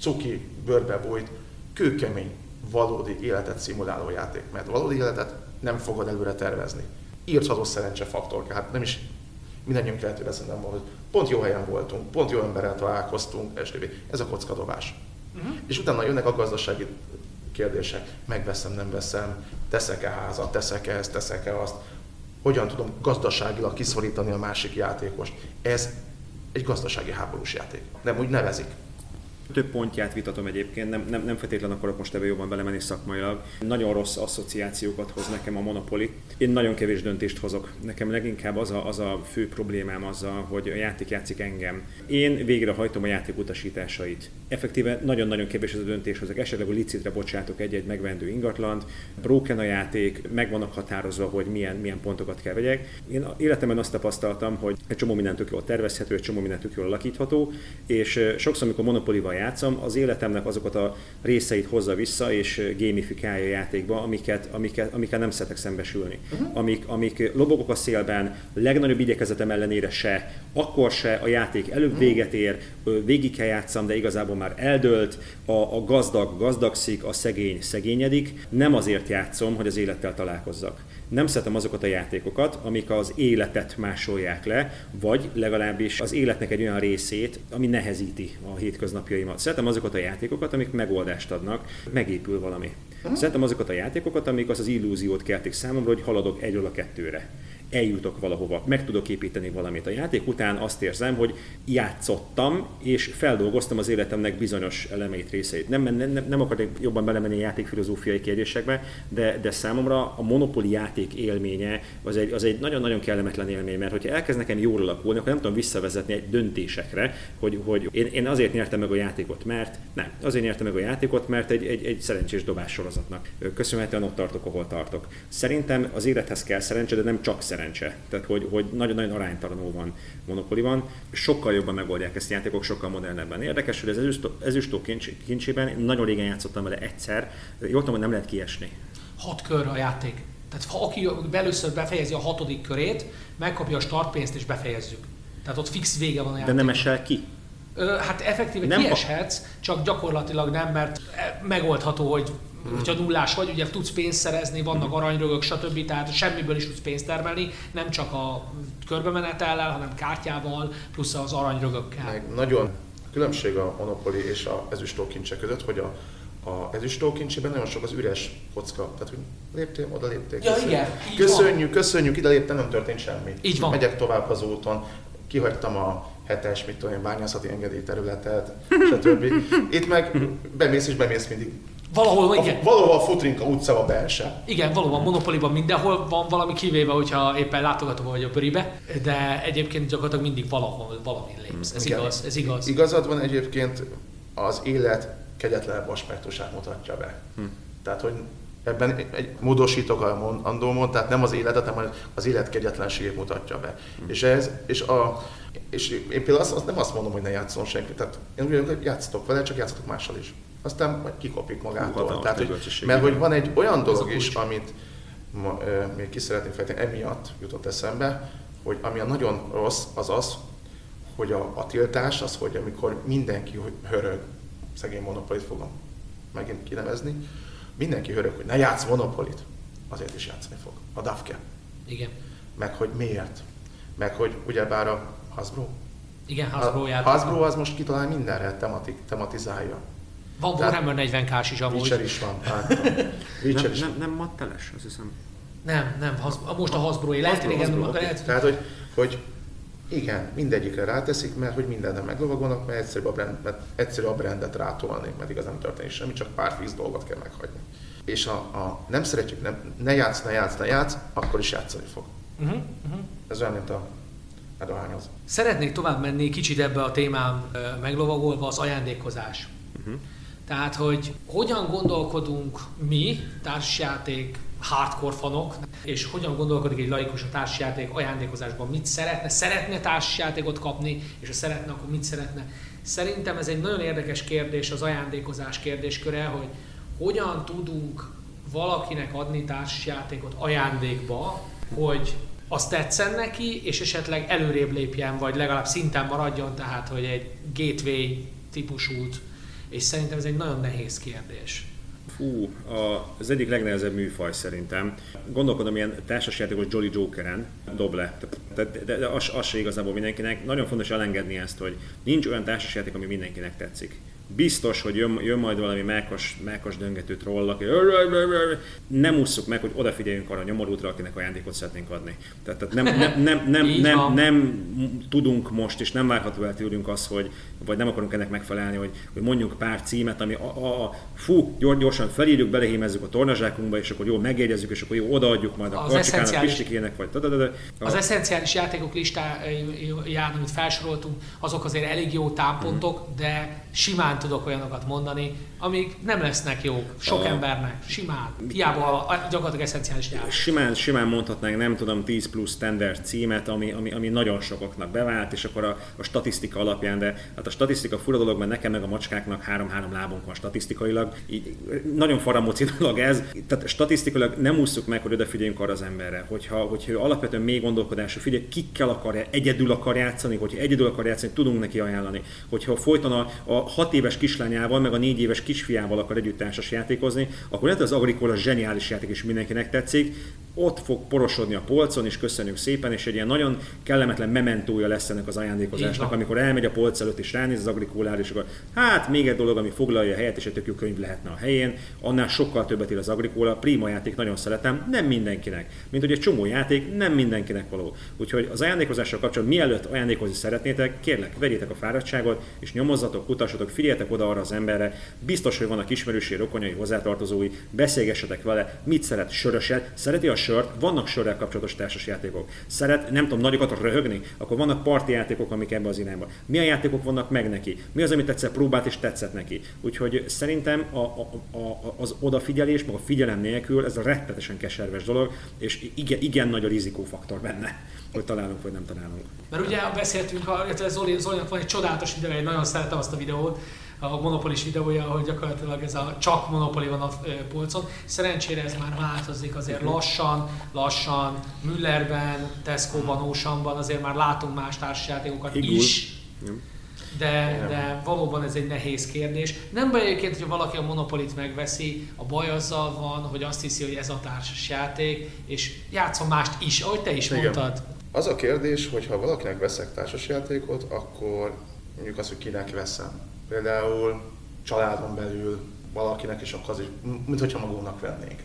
cuki bőrbe bújt, kőkemény, valódi életet szimuláló játék. Mert valódi életet nem fogod előre tervezni írtható szerencsefaktor, hát nem is mindannyiunk lehetőre szerintem hogy pont jó helyen voltunk, pont jó emberrel találkoztunk, stb. Ez a kockadobás. Uh-huh. És utána jönnek a gazdasági kérdések, megveszem, nem veszem, teszek-e házat, teszek-e ezt, teszek-e azt, hogyan tudom gazdaságilag kiszorítani a másik játékost. Ez egy gazdasági háborús játék. Nem úgy nevezik. Több pontját vitatom egyébként, nem, nem, nem feltétlenül akarok most ebbe jobban belemenni szakmailag. Nagyon rossz asszociációkat hoz nekem a Monopoly. Én nagyon kevés döntést hozok. Nekem leginkább az a, az a fő problémám azzal, hogy a játék játszik engem. Én végrehajtom a játék utasításait. Effektíve nagyon-nagyon kevés ez a döntés hozok. Esetleg a licitre bocsátok egy-egy megvendő ingatlant, broken a játék, meg vannak határozva, hogy milyen, milyen pontokat kell vegyek. Én életemben azt tapasztaltam, hogy egy csomó mindent tök jól tervezhető, egy csomó mindent tök jól alakítható, és sokszor, amikor Monopoly-val játszom, az életemnek azokat a részeit hozza vissza és gamifikálja a játékba, amiket, amiket, amiket nem szeretek szembesülni. Uh-huh. Amik, amik lobogok a szélben, legnagyobb igyekezetem ellenére se, akkor se a játék előbb uh-huh. véget ér, végig kell játszam, de igazából már eldőlt, a, a gazdag gazdagszik, a szegény szegényedik. Nem azért játszom, hogy az élettel találkozzak nem szeretem azokat a játékokat, amik az életet másolják le, vagy legalábbis az életnek egy olyan részét, ami nehezíti a hétköznapjaimat. Szeretem azokat a játékokat, amik megoldást adnak, megépül valami. Uh-huh. Szeretem azokat a játékokat, amik az az illúziót keltik számomra, hogy haladok egyről a kettőre. Eljutok valahova, meg tudok építeni valamit. A játék után azt érzem, hogy játszottam, és feldolgoztam az életemnek bizonyos elemeit, részeit. Nem, nem, nem akarok jobban belemenni a játékfilozófiai kérdésekbe, de, de számomra a Monopoly játék élménye az egy, az egy nagyon-nagyon kellemetlen élmény, mert hogyha elkezd nekem jól alakulni, akkor nem tudom visszavezetni egy döntésekre, hogy, hogy én, én azért nyertem meg a játékot, mert nem, azért nyertem meg a játékot, mert egy, egy, egy szerencsés dobás sorozatnak köszönhetően ott tartok, ahol tartok. Szerintem az élethez kell szerencse, de nem csak szerencse. Tehát, hogy, hogy nagyon-nagyon aránytalanul van Monopoly van. Sokkal jobban megoldják ezt a játékok, sokkal modernebben. Érdekes, hogy az ezüstó, ezüstó kincs, kincsében nagyon régen játszottam vele egyszer. Jól tudom, hogy nem lehet kiesni. Hat kör a játék. Tehát ha aki először befejezi a hatodik körét, megkapja a startpénzt és befejezzük. Tehát ott fix vége van a játék. De nem esel ki? Hát effektíve nem kieshetsz, csak gyakorlatilag nem, mert e, megoldható, hogy hmm. hogyha nullás vagy, ugye tudsz pénzt szerezni, vannak aranyrögök, stb. Tehát semmiből is tudsz pénzt termelni, nem csak a körbemenetellel, hanem kártyával, plusz az aranyrögökkel. Meg nagyon különbség a Monopoly és a ezüstókincse között, hogy a a ezüstókincsében nagyon sok az üres kocka. Tehát, hogy léptél, oda léptél. Ja, igen, köszönjük, van. köszönjük, ide léptem, nem történt semmi. Így van. Megyek tovább az úton, kihagytam a hetes, mit tudom én, bányászati engedélyterületet, stb. Itt meg bemész és bemész mindig. Valahol, igen. A, valahol a Futrinka utca a belső. Igen, valóban Monopoliban mindenhol van valami kivéve, hogyha éppen látogató vagy a Böribe, de egyébként gyakorlatilag mindig valahol valami lépsz. Ez igen. igaz, ez igaz. Igazad van egyébként az élet kegyetlenebb aspektusát mutatja be. Hm. Tehát, hogy ebben egy módosítok a mondandómon, tehát nem az életet, hanem az élet kegyetlenségét mutatja be. Hm. És, ez, és, a, és én például azt, azt nem azt mondom, hogy ne játszon senki, tehát én úgy hogy játszatok vele, csak játszatok mással is. Aztán majd kikopik magától. Hú, tehát, hogy, mert hogy van egy olyan dolog is, amit ma, e, még ki szeretném fejteni, emiatt jutott eszembe, hogy ami a nagyon rossz, az az, hogy a, a tiltás az, hogy amikor mindenki hörög, szegény monopolit fogom megint kinevezni, mindenki hörög, hogy ne játsz monopolit, azért is játszani fog. A Dafke. Igen. Meg hogy miért. Meg hogy ugyebár a Hasbro. Igen, Hasbro a Hasbro az most kitalál mindenre, tematik, tematizálja. Van Warhammer 40 k is amúgy. Witcher is van, Witcher nem, is nem, nem matteles, azt hiszem. Nem, nem, most a Hasbro-é. Lehet, Hasbro, okay. Tehát, hogy, hogy igen, mindegyikre ráteszik, mert hogy mindenre meglovagolnak, mert egyszerű a, brand, mert egyszerű a brandet rátolni, mert igazán nem történik semmi, csak pár fix dolgot kell meghagyni. És a, a nem szeretjük, nem, ne játsz, ne játsz, ne játsz, akkor is játszani fog. Uh-huh, uh-huh. Ez olyan, mint a medohányoz. Szeretnék tovább menni kicsit ebbe a témám meglovagolva az ajándékozás. Uh-huh. Tehát, hogy hogyan gondolkodunk mi, társjáték hardcore fanok, és hogyan gondolkodik egy laikus a társjáték ajándékozásban, mit szeretne, szeretne társjátékot kapni, és ha szeretne, akkor mit szeretne. Szerintem ez egy nagyon érdekes kérdés, az ajándékozás kérdésköre, hogy hogyan tudunk valakinek adni társjátékot ajándékba, hogy azt tetszen neki, és esetleg előrébb lépjen, vagy legalább szinten maradjon, tehát hogy egy gateway típusút, és szerintem ez egy nagyon nehéz kérdés. Fú, az egyik legnehezebb műfaj szerintem. Gondolkodom ilyen társasjátékos Jolly Jokeren, dob le. De, de, de, de az, az se igazából mindenkinek. Nagyon fontos elengedni ezt, hogy nincs olyan társasjáték, ami mindenkinek tetszik biztos, hogy jön, jön majd valami mákos, mákos döngető troll, aki nem ússzuk meg, hogy odafigyeljünk arra a nyomorútra, akinek ajándékot szeretnénk adni. Tehát, tehát nem, nem, nem, nem, nem, nem, tudunk most, és nem várható el tőlünk az, hogy, vagy nem akarunk ennek megfelelni, hogy, hogy mondjuk pár címet, ami a, a, a fú, gyorsan felírjuk, belehémezzük a tornazsákunkba, és akkor jó megjegyezzük, és akkor jó odaadjuk majd a karcsikának, pistikének, vagy A... Az eszenciális játékok listáján, amit felsoroltunk, azok azért elég jó támpontok, de simán tudok olyanokat mondani, amik nem lesznek jók. Sok a... embernek, simán, hiába a, gyakorlatilag eszenciális nyelv. Simán, simán mondhatnánk, nem tudom, 10 plusz standard címet, ami, ami, ami nagyon sokaknak bevált, és akkor a, a statisztika alapján, de hát a statisztika fura dolog, mert nekem meg a macskáknak három-három lábunk van statisztikailag, így, nagyon faramóci dolog ez, tehát statisztikailag nem ússzuk meg, hogy odafigyeljünk arra az emberre, hogyha, hogyha ő alapvetően mély gondolkodású, figyelj, kikkel akarja, egyedül akar játszani, hogyha egyedül akar játszani, tudunk neki ajánlani. Hogyha folyton a, a hat éves kislányával, meg a négy éves kisfiával akar együtt társas játékozni, akkor lehet, az Agricola zseniális játék is mindenkinek tetszik, ott fog porosodni a polcon, és köszönjük szépen, és egy ilyen nagyon kellemetlen mementója lesz ennek az ajándékozásnak, amikor elmegy a polc előtt és ránéz az agrikólára, és akkor hát még egy dolog, ami foglalja a helyet, és egy tök jó könyv lehetne a helyén, annál sokkal többet ír az agrikóla, prima játék, nagyon szeretem, nem mindenkinek. Mint hogy egy csomó játék nem mindenkinek való. Úgyhogy az ajándékozással kapcsolatban mielőtt ajándékozni szeretnétek, kérlek, vegyétek a fáradtságot, és nyomozzatok, kutassatok, figyeljetek oda arra az emberre, biztos, hogy vannak ismerősi, rokonyai, hozzátartozói, beszélgessetek vele, mit szeret, söröset, szereti a sört, vannak sörrel kapcsolatos társasjátékok. Szeret, nem tudom, nagyokat röhögni, akkor vannak parti játékok, amik ebbe az irányba. Milyen játékok vannak meg neki? Mi az, amit egyszer próbált és tetszett neki? Úgyhogy szerintem a, a, a, az odafigyelés, meg a figyelem nélkül ez a rettetesen keserves dolog, és igen, igen nagy a rizikófaktor benne hogy találunk vagy nem találunk. Mert ugye beszéltünk, illetve Zoli, Zolinak van egy csodálatos videó, én nagyon szeretem azt a videót, a Monopolis videója, hogy gyakorlatilag ez a csak Monopoly van a polcon. Szerencsére ez már változik azért mhm. lassan, lassan, Müllerben, Tesco-ban, Oceanban azért már látunk más társasjátékokat is. De, de valóban ez egy nehéz kérdés. Nem baj egyébként, hogyha valaki a Monopolit megveszi, a baj azzal van, hogy azt hiszi, hogy ez a társas játék, és játszom mást is, ahogy te is Igen. mondtad. Az a kérdés, hogy ha valakinek veszek társasjátékot, akkor mondjuk azt, hogy kinek veszem. Például családon belül valakinek, és akkor az is, mint hogyha magunknak vennénk.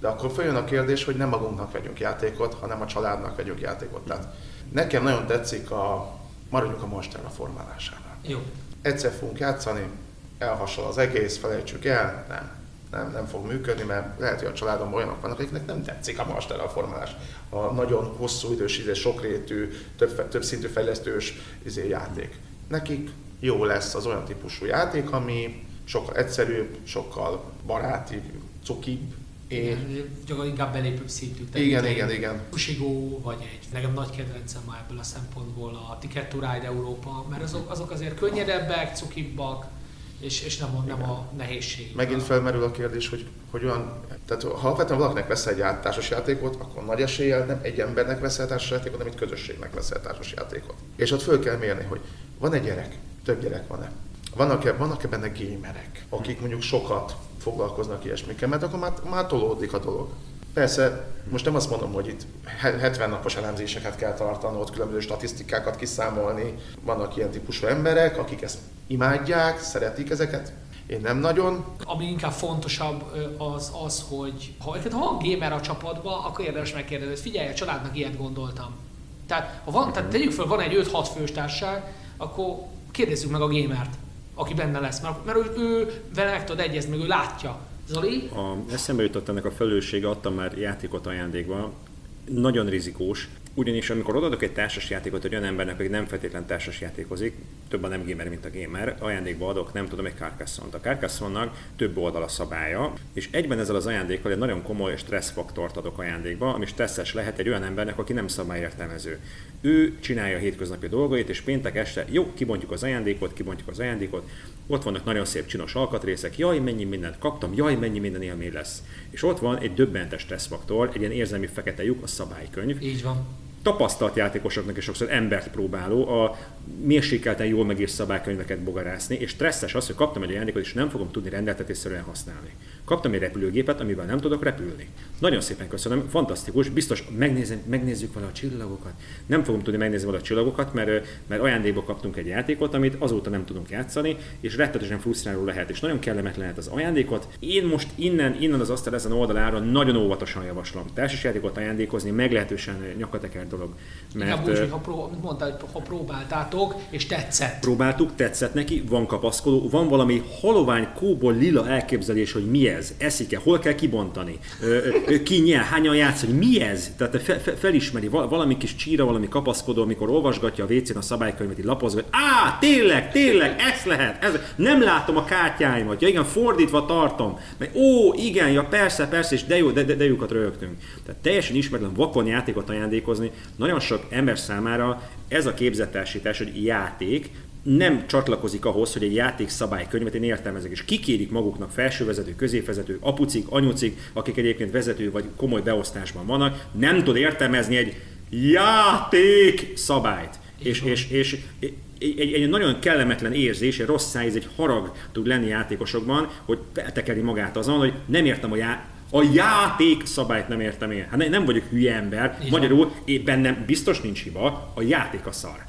De akkor följön a kérdés, hogy nem magunknak vegyünk játékot, hanem a családnak vegyünk játékot. Tehát nekem nagyon tetszik a, maradjunk a monster formálásánál. Jó. Egyszer fogunk játszani, elhasonl az egész, felejtsük el, nem. Nem, nem fog működni, mert lehet, hogy a családom olyanok vannak, akiknek nem tetszik a monster formálás. A nagyon hosszú idős, izé, sokrétű, több, több szintű fejlesztős izé, játék. Nekik jó lesz az olyan típusú játék, ami sokkal egyszerűbb, sokkal baráti, cukibb, én... Igen, inkább belépőbb szintű. Igen, igen, igen. Fusigó, vagy egy, nekem nagy kedvencem már ebből a szempontból a Ticket to Ride Európa, mert azok, azok azért könnyedebbek, cukibbak, és, és nem, a, nem a nehézség. Megint felmerül a kérdés, hogy, hogy olyan, tehát ha alapvetően valakinek vesz egy társas játékot, akkor nagy eséllyel nem egy embernek vesz egy társas játékot, hanem egy közösségnek vesz egy társas játékot. És ott föl kell mérni, hogy van egy gyerek, több gyerek van-e? Vannak-e, vannak-e benne gémerek, akik mondjuk sokat foglalkoznak ilyesmikkel, mert akkor már, már tolódik a dolog. Persze, most nem azt mondom, hogy itt 70 napos elemzéseket kell tartanod, különböző statisztikákat kiszámolni. Vannak ilyen típusú emberek, akik ezt imádják, szeretik ezeket. Én nem nagyon. Ami inkább fontosabb az az, hogy ha, ha van gamer a csapatban, akkor érdemes megkérdezni, hogy figyelj, a családnak ilyet gondoltam. Tehát, ha van, tehát tegyük fel, van egy 5-6 fős társaság, akkor kérdezzük meg a gamert, aki benne lesz, mert, mert ő, ő vele meg tud egyezni, meg ő látja. Zoli? A, eszembe jutott ennek a felelőssége, adtam már játékot ajándékba, nagyon rizikós, ugyanis amikor odaadok egy társasjátékot egy olyan embernek, aki nem feltétlen társasjátékozik, több a nem gamer, mint a gamer, ajándékba adok, nem tudom, egy Carcassonne-t. A Carcassonne-nak több oldal a szabálya, és egyben ezzel az ajándékkal egy nagyon komoly stresszfaktort adok ajándékba, ami stresszes lehet egy olyan embernek, aki nem szabályértelmező. Ő csinálja a hétköznapi dolgait, és péntek este, jó, kibontjuk az ajándékot, kibontjuk az ajándékot, ott vannak nagyon szép csinos alkatrészek, jaj, mennyi mindent kaptam, jaj, mennyi minden élmény lesz. És ott van egy döbbentes stresszfaktor, egy ilyen érzelmi fekete lyuk, a szabálykönyv. Így van tapasztalt játékosoknak is sokszor embert próbáló a mérsékelten jól megírt szabálykönyveket bogarászni, és stresszes az, hogy kaptam egy ajándékot, és nem fogom tudni rendeltetésszerűen használni. Kaptam egy repülőgépet, amivel nem tudok repülni. Nagyon szépen köszönöm, fantasztikus, biztos megnézem, megnézzük vala a csillagokat. Nem fogom tudni megnézni vala a csillagokat, mert, mert ajándékba kaptunk egy játékot, amit azóta nem tudunk játszani, és rettetesen frusztráló lehet, és nagyon kellemetlen lehet az ajándékot. Én most innen, innen az asztal ezen oldalára nagyon óvatosan javaslom. Társasjátékot ajándékozni meglehetősen nyakateker dolog. Mert, úgy, hogy ha, pró- mondtál, ha próbáltátok, és tetszett. Próbáltuk, tetszett neki, van kapaszkodó, van valami halovány kóból lila elképzelés, hogy mi ez, eszik-e, hol kell kibontani, ki nyel, hányan játsz, hogy mi ez, tehát fe, fe, felismeri valami kis csíra, valami kapaszkodó, amikor olvasgatja a WC-n a szabálykönyvet, így lapozva, hogy á, tényleg, tényleg, ez lehet, ez, nem látom a kártyáimat, ja igen, fordítva tartom, meg ó, igen, ja persze, persze, és de jó, de, de, de jókat rögtünk. Tehát teljesen ismeretlen vakon játékot ajándékozni, nagyon sok ember számára ez a képzettársítás, hogy játék, nem csatlakozik ahhoz, hogy egy játék szabálykönyvet én értelmezek, és kikérik maguknak felsővezető, középvezető, apucik, anyucik, akik egyébként vezető vagy komoly beosztásban vannak, nem tud értelmezni egy játék szabályt. És, és, és, egy, egy nagyon kellemetlen érzés, egy rossz szájíz, egy harag tud lenni játékosokban, hogy feltekeri magát azon, hogy nem értem a já- A játék szabályt nem értem én. Hát nem vagyok hülye ember. Így Magyarul én bennem biztos nincs hiba, a játék a szar.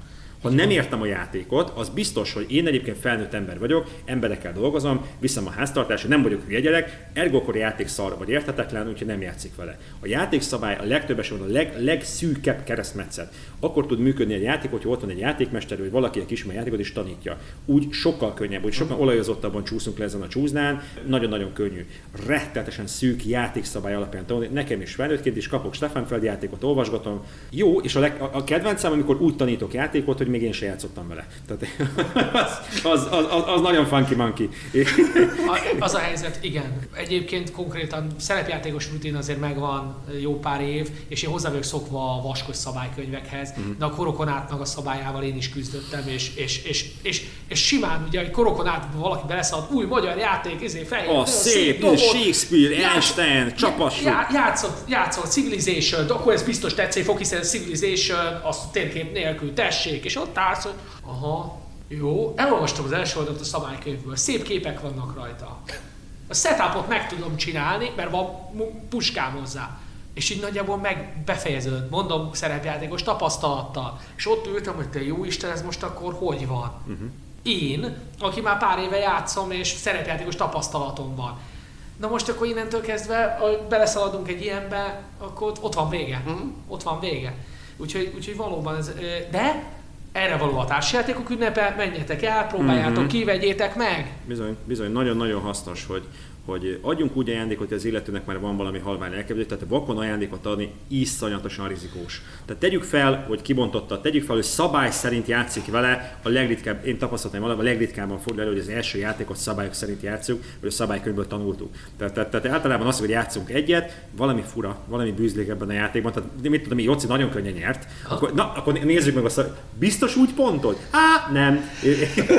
Ha nem értem a játékot, az biztos, hogy én egyébként felnőtt ember vagyok, emberekkel dolgozom, viszem a háztartást, nem vagyok hülye gyerek, ergo akkor a játék szar vagy értetetlen, úgyhogy nem játszik vele. A játékszabály a legtöbb esetben a leg, legszűkebb keresztmetszet. Akkor tud működni egy játék, hogy ott van egy játékmester, vagy valaki, aki ismer játékot és tanítja. Úgy sokkal könnyebb, úgy sokkal olajozottabban csúszunk le ezen a csúznán, nagyon-nagyon könnyű. Rettetesen szűk játékszabály alapján tanulni. Nekem is felnőttként is kapok Stefan játékot, olvasgatom. Jó, és a, leg, a, a kedvencem, amikor úgy tanítok játékot, hogy még én se játszottam vele. Tehát az, az, az, az, az nagyon funky monkey. A, az a helyzet, igen. Egyébként konkrétan szerepjátékos rutin azért megvan jó pár év, és én hozzá vagyok szokva a vaskos szabálykönyvekhez. De a korokon átnak a szabályával én is küzdöttem, és, és, és, és, és simán ugye, hogy korokon át valaki beleszaladt, új magyar játék, ezé feljön. Oh, szép, szép Shakespeare, Einstein, csapassuk. Játszott, játszott Civilization, akkor ez biztos tetszeni fog, hiszen Civilization, az térkép nélkül tessék, és ott állsz, hogy aha, jó, elolvastam az első oldalt a szabálykönyvből, szép képek vannak rajta. A setupot meg tudom csinálni, mert van puskám hozzá. És így nagyjából meg befejeződött, mondom szerepjátékos tapasztalattal. És ott ültem, hogy te jó Isten, ez most akkor hogy van? Uh-huh. Én, aki már pár éve játszom, és szerepjátékos tapasztalatom van. Na most akkor innentől kezdve, ha beleszaladunk egy ilyenbe, akkor ott van vége. Uh-huh. Ott van vége. Úgyhogy, úgyhogy valóban ez, de erre való a társjátékok ünnepe, menjetek el, próbáljátok mm-hmm. ki, vegyétek meg! Bizony, bizony, nagyon-nagyon hasznos, hogy, hogy adjunk úgy ajándékot, hogy az illetőnek már van valami halvány elképzelés, tehát vakon ajándékot adni iszonyatosan rizikós. Tehát tegyük fel, hogy kibontotta, tegyük fel, hogy szabály szerint játszik vele, a legritkább, én tapasztaltam valami, a legritkábban fordul elő, hogy az első játékot szabályok szerint játszunk, vagy a szabálykönyvből tanultuk. Tehát, tehát, tehát, általában az, hogy játszunk egyet, valami fura, valami bűzlék ebben a játékban, tehát mit tudom, Jóci nagyon könnyen nyert, akkor, na, akkor nézzük meg azt, biztos úgy pontod? Á, nem.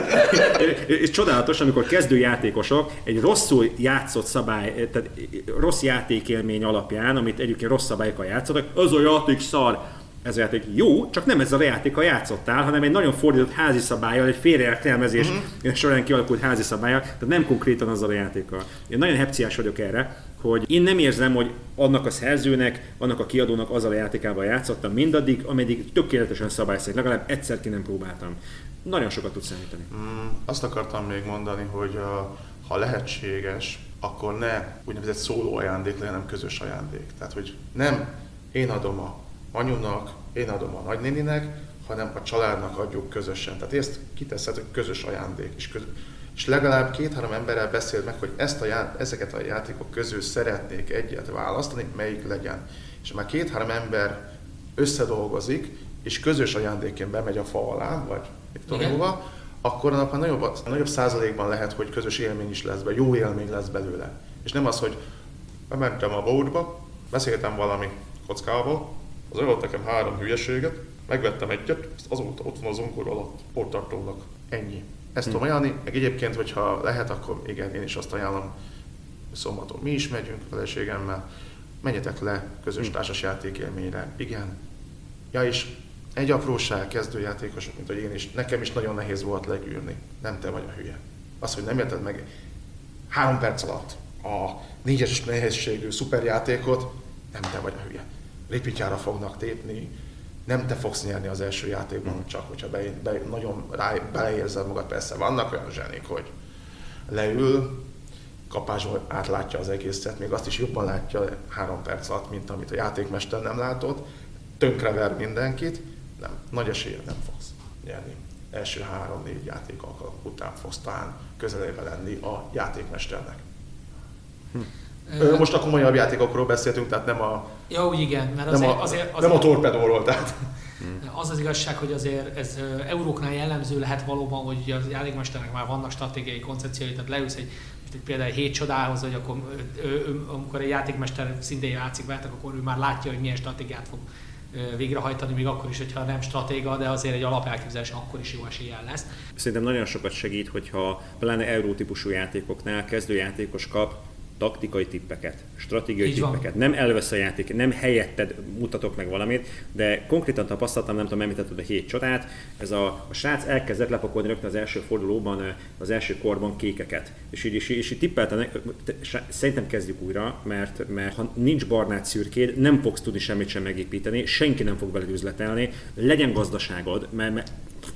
És csodálatos, amikor kezdőjátékosok egy rosszul játék játszott szabály, tehát rossz játékélmény alapján, amit egyébként rossz szabályokkal játszottak, az a játék szar. Ez a játék jó, csak nem ez a játékkal játszottál, hanem egy nagyon fordított házi szabályal, egy félreértelmezés uh-huh. során kialakult házi szabályal, tehát nem konkrétan azzal a játékkal. Én nagyon hepciás vagyok erre, hogy én nem érzem, hogy annak a szerzőnek, annak a kiadónak azzal a játékával játszottam mindaddig, ameddig tökéletesen szabályszerű, legalább egyszer ki nem próbáltam. Nagyon sokat tud számítani. Mm, azt akartam még mondani, hogy a, ha lehetséges, akkor ne úgynevezett szóló ajándék legyen, hanem közös ajándék. Tehát, hogy nem én adom a anyunak, én adom a nagynéninek, hanem a családnak adjuk közösen. Tehát ezt kiteszed, hogy közös ajándék. És, köz... és legalább két-három emberrel beszél meg, hogy ezt a já... ezeket a játékok közül szeretnék egyet választani, melyik legyen. És már két-három ember összedolgozik, és közös ajándékként bemegy a fa alá, vagy mit tudom akkor a nap nagyobb, nagyobb százalékban lehet, hogy közös élmény is lesz be, jó élmény lesz belőle. És nem az, hogy bementem a bódba, beszéltem valami kockából, az adott nekem három hülyeséget, megvettem egyet, azóta ott van az onkor alatt, portartónak. Ennyi. Ezt hm. tudom ajánlani, meg egyébként, hogyha lehet, akkor igen, én is azt ajánlom, szombaton mi is megyünk feleségemmel, menjetek le közös hm. társasjáték élményre. Igen. Ja, és egy apróság kezdőjátékosok, mint hogy én is, nekem is nagyon nehéz volt legyűrni. Nem te vagy a hülye. Az, hogy nem érted meg három perc alatt a négyes nehézségű szuperjátékot, nem te vagy a hülye. Ripityára fognak tépni, nem te fogsz nyerni az első játékban, mm. csak hogyha be, be, nagyon rá, beleérzed magad. Persze vannak olyan zsenik, hogy leül, kapásból átlátja az egészet, még azt is jobban látja három perc alatt, mint amit a játékmester nem látott, tönkrever mindenkit, nem, nagy esélye nem fogsz nyerni. Első három-négy játék alkalom után fogsz talán közelébe lenni a játékmesternek. Hm. Most a komolyabb játékokról beszéltünk, tehát nem a... Ja, úgy igen, mert azért, nem a, azért, azért, nem a torpedóról, tehát... Az az igazság, hogy azért ez euróknál jellemző lehet valóban, hogy a játékmesternek már vannak stratégiai koncepciói, tehát leülsz egy, például hét csodához, hogy akkor ő, ő, amikor egy játékmester szintén játszik veletek, akkor ő már látja, hogy milyen stratégiát fog végrehajtani, még akkor is, hogyha nem stratéga, de azért egy alapelképzelés akkor is jó eséllyel lesz. Szerintem nagyon sokat segít, hogyha pláne euró típusú játékoknál kezdőjátékos kap taktikai tippeket, stratégiai Így tippeket, van. nem elvesz a játék, nem helyetted mutatok meg valamit, de konkrétan tapasztaltam, nem tudom, említetted a hét csodát, ez a, a srác elkezdett lepakolni rögtön az első fordulóban, az első korban kékeket. És így, és, és így tippeltem, szerintem kezdjük újra, mert, mert ha nincs barnát szürkéd, nem fogsz tudni semmit sem megépíteni, senki nem fog veled üzletelni, legyen gazdaságod, mert, mert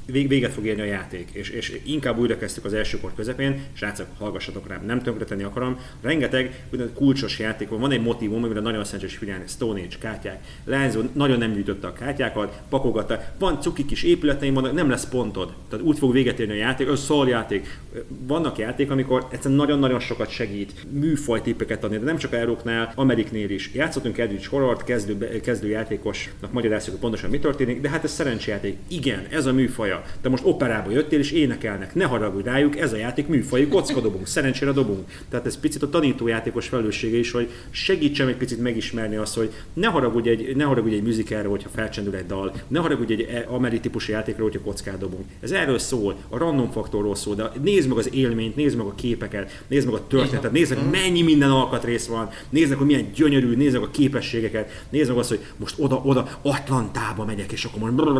véget fog érni a játék, és, és inkább újra kezdtük az első kor közepén, srácok, hallgassatok rám, nem tönkretenni akarom. Rengeteg kulcsos játék van, van egy motivum, amire nagyon szerencsés figyelni, Stone Age kártyák, Lázó nagyon nem gyűjtötte a kártyákat, pakogatta, van cuki kis épületeim, vannak, nem lesz pontod, tehát úgy fog véget érni a játék, az szól játék. Vannak játék, amikor egyszerűen nagyon-nagyon sokat segít műfajtippeket adni, de nem csak Euróknál, Ameriknél is. Játszottunk Edwidge Horror, kezdő, kezdő játékosnak magyarázzuk, hogy pontosan mi történik, de hát ez szerencsejáték. Igen, ez a műfaj műfaja. De most operába jöttél és énekelnek. Ne haragudj rájuk, ez a játék műfaj, kocka dobunk, szerencsére dobunk. Tehát ez picit a tanítójátékos felelőssége is, hogy segítsem egy picit megismerni azt, hogy ne haragudj egy, ne haragudj egy musicalre, hogyha felcsendül egy dal, ne haragudj egy e- ameri típusú játékra, hogyha kockát dobunk. Ez erről szól, a random faktorról szól, de nézd meg az élményt, nézd meg a képeket, nézd meg a történetet, nézd meg mennyi minden alkatrész van, nézd meg, hogy milyen gyönyörű, nézd meg a képességeket, nézd meg azt, hogy most oda, oda Atlantába megyek, és akkor most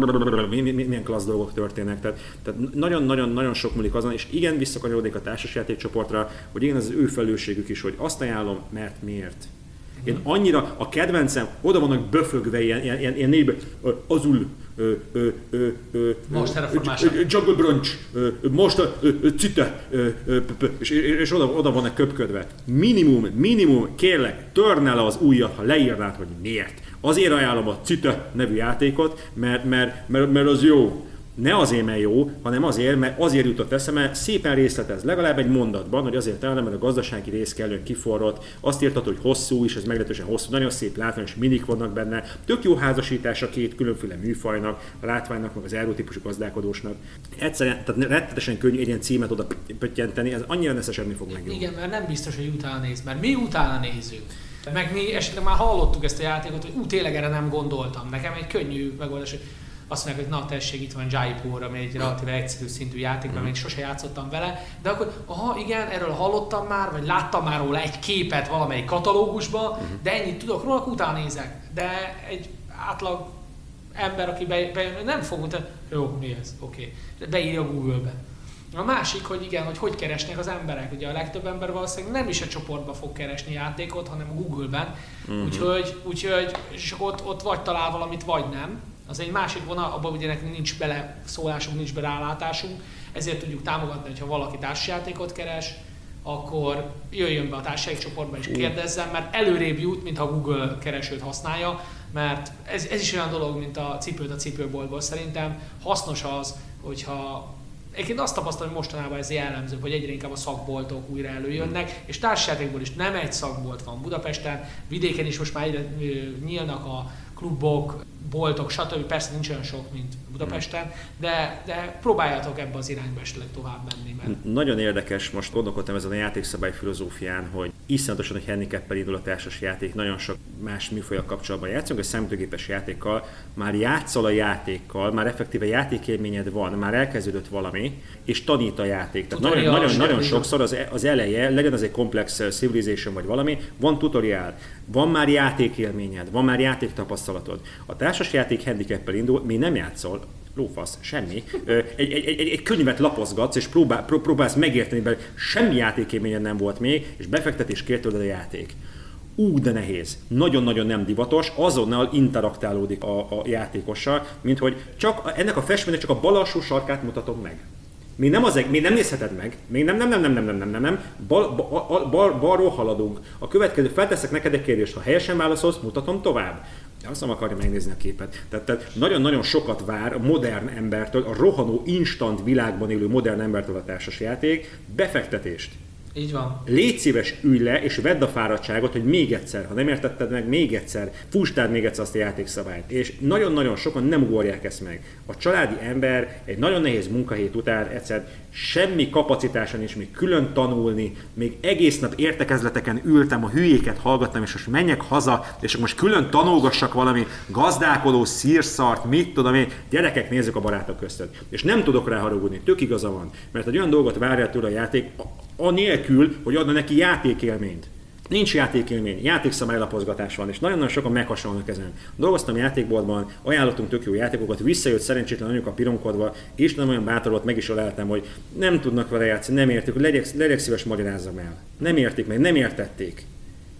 milyen klassz dolgok történnek. Tehát, nagyon-nagyon-nagyon sok múlik azon, és igen, visszakanyarodik a társasjátékcsoportra, hogy igen, ez az ő felelősségük is, hogy azt ajánlom, mert miért. Én annyira a kedvencem, oda vannak böfögve ilyen, ilyen, ilyen, ilyen négybe, azul, ö, ö, ö, ö, most Jungle Brunch, most a cite, és, és oda, oda vannak köpködve. Minimum, minimum, kérlek, törne le az ujjat, ha leírnád, hogy miért. Azért ajánlom a Cite nevű játékot, mert, mert, mert, mert az jó ne azért, mert jó, hanem azért, mert azért jutott eszembe, szépen részletez, legalább egy mondatban, hogy azért talán, mert a gazdasági rész kellően kiforrott, azt írtad, hogy hosszú is, ez meglehetősen hosszú, nagyon szép látványos mindig vannak benne, tök jó házasítás a két különféle műfajnak, a látványnak, meg az típusú gazdálkodósnak. Egyszerűen, tehát rettetesen könnyű egy ilyen címet oda pöttyenteni, ez annyira neszesedni fog meg. Igen, mert nem biztos, hogy utána néz, mert mi utána nézünk. Meg mi esetleg már hallottuk ezt a játékot, hogy ú, tényleg erre nem gondoltam. Nekem egy könnyű megoldás, hogy azt mondják, hogy na tessék, itt van Jaipur, ami egy relatíve egyszerű szintű játék, mert még sose játszottam vele, de akkor, aha, igen, erről hallottam már, vagy láttam már róla egy képet valamelyik katalógusban, uh-huh. de ennyit tudok róla, utána nézek. De egy átlag ember, aki bejön, nem fog mondani, jó, mi ez, oké, okay. beírja Google-be. A másik, hogy igen, hogy hogy keresnek az emberek. Ugye a legtöbb ember valószínűleg nem is a csoportba fog keresni játékot, hanem a Google-ben. Uh-huh. Úgyhogy, úgyhogy és ott, ott vagy talál valamit, vagy nem. Az egy másik vonal, abban ugye nekünk nincs bele szólásunk, nincs belátásunk, ezért tudjuk támogatni, hogyha valaki társjátékot keres, akkor jöjjön be a társasági csoportba és kérdezzen, mert előrébb jut, mint ha Google keresőt használja, mert ez, ez is olyan dolog, mint a cipőt a cipőboltból. Szerintem hasznos az, hogyha Egyébként azt tapasztalom, hogy mostanában ez jellemző, hogy egyre inkább a szakboltok újra előjönnek, és társaságból is nem egy szakbolt van Budapesten, vidéken is most már egyre nyílnak a klubok, boltok, stb. Persze nincs olyan sok, mint Budapesten, de, de próbáljátok ebbe az irányba esetleg tovább menni. Mert... Nagyon érdekes, most gondolkodtam ezen a játékszabály filozófián, hogy iszonyatosan, hogy handicappel indul a társas játék, nagyon sok más műfajak kapcsolatban játszunk, a számítógépes játékkal, már játszol a játékkal, már effektíve játékélményed van, már elkezdődött valami, és tanít a játék. Tehát nagyon, nagyon, nagyon sokszor az, az eleje, legyen az egy komplex civilization vagy valami, van tutoriál, van már játékélményed, van már játéktapasztalatod. A társas játék handicappel indul, mi nem játszol, lófasz, semmi. Egy, egy, egy, egy könyvet lapozgatsz, és próbál, próbálsz megérteni, mert semmi játékélményed nem volt még, és befektetés kért a játék. Ú, de nehéz. Nagyon-nagyon nem divatos, azonnal interaktálódik a, a játékossal, mint hogy csak ennek a festménynek csak a bal alsó sarkát mutatom meg. Még nem, az, még nem nézheted meg, még nem, nem, nem, nem, nem, nem, nem, nem, nem. Bal, bal, bal, balról haladunk. A következő, felteszek neked egy kérdést, ha helyesen válaszolsz, mutatom tovább. Azt nem akarja megnézni a képet. Tehát, tehát nagyon-nagyon sokat vár a modern embertől, a rohanó instant világban élő modern embertől a társasjáték befektetést. Így van. Légy szíves, ülj le, és vedd a fáradtságot, hogy még egyszer, ha nem értetted meg, még egyszer, fustáld még egyszer azt a játékszabályt. És nagyon-nagyon sokan nem ugorják ezt meg. A családi ember egy nagyon nehéz munkahét után egyszer semmi kapacitása nincs még külön tanulni, még egész nap értekezleteken ültem, a hülyéket hallgattam, és most menjek haza, és most külön tanulgassak valami gazdálkodó szírszart, mit tudom én, gyerekek nézzük a barátok között. És nem tudok rá haragudni, tök igaza van, mert egy olyan dolgot várja tőle a játék, anélkül, hogy adna neki játékélményt. Nincs játékélmény, játékszabálylapozgatás van, és nagyon-nagyon sokan meghasonlnak ezen. Dolgoztam játékboltban, ajánlottunk tök jó játékokat, visszajött szerencsétlen a pironkodva, és nem olyan bátor volt, meg is öleltem, hogy nem tudnak vele játszani, nem értik, legyek, legyek szíves magyarázzam el. Nem értik meg, nem értették.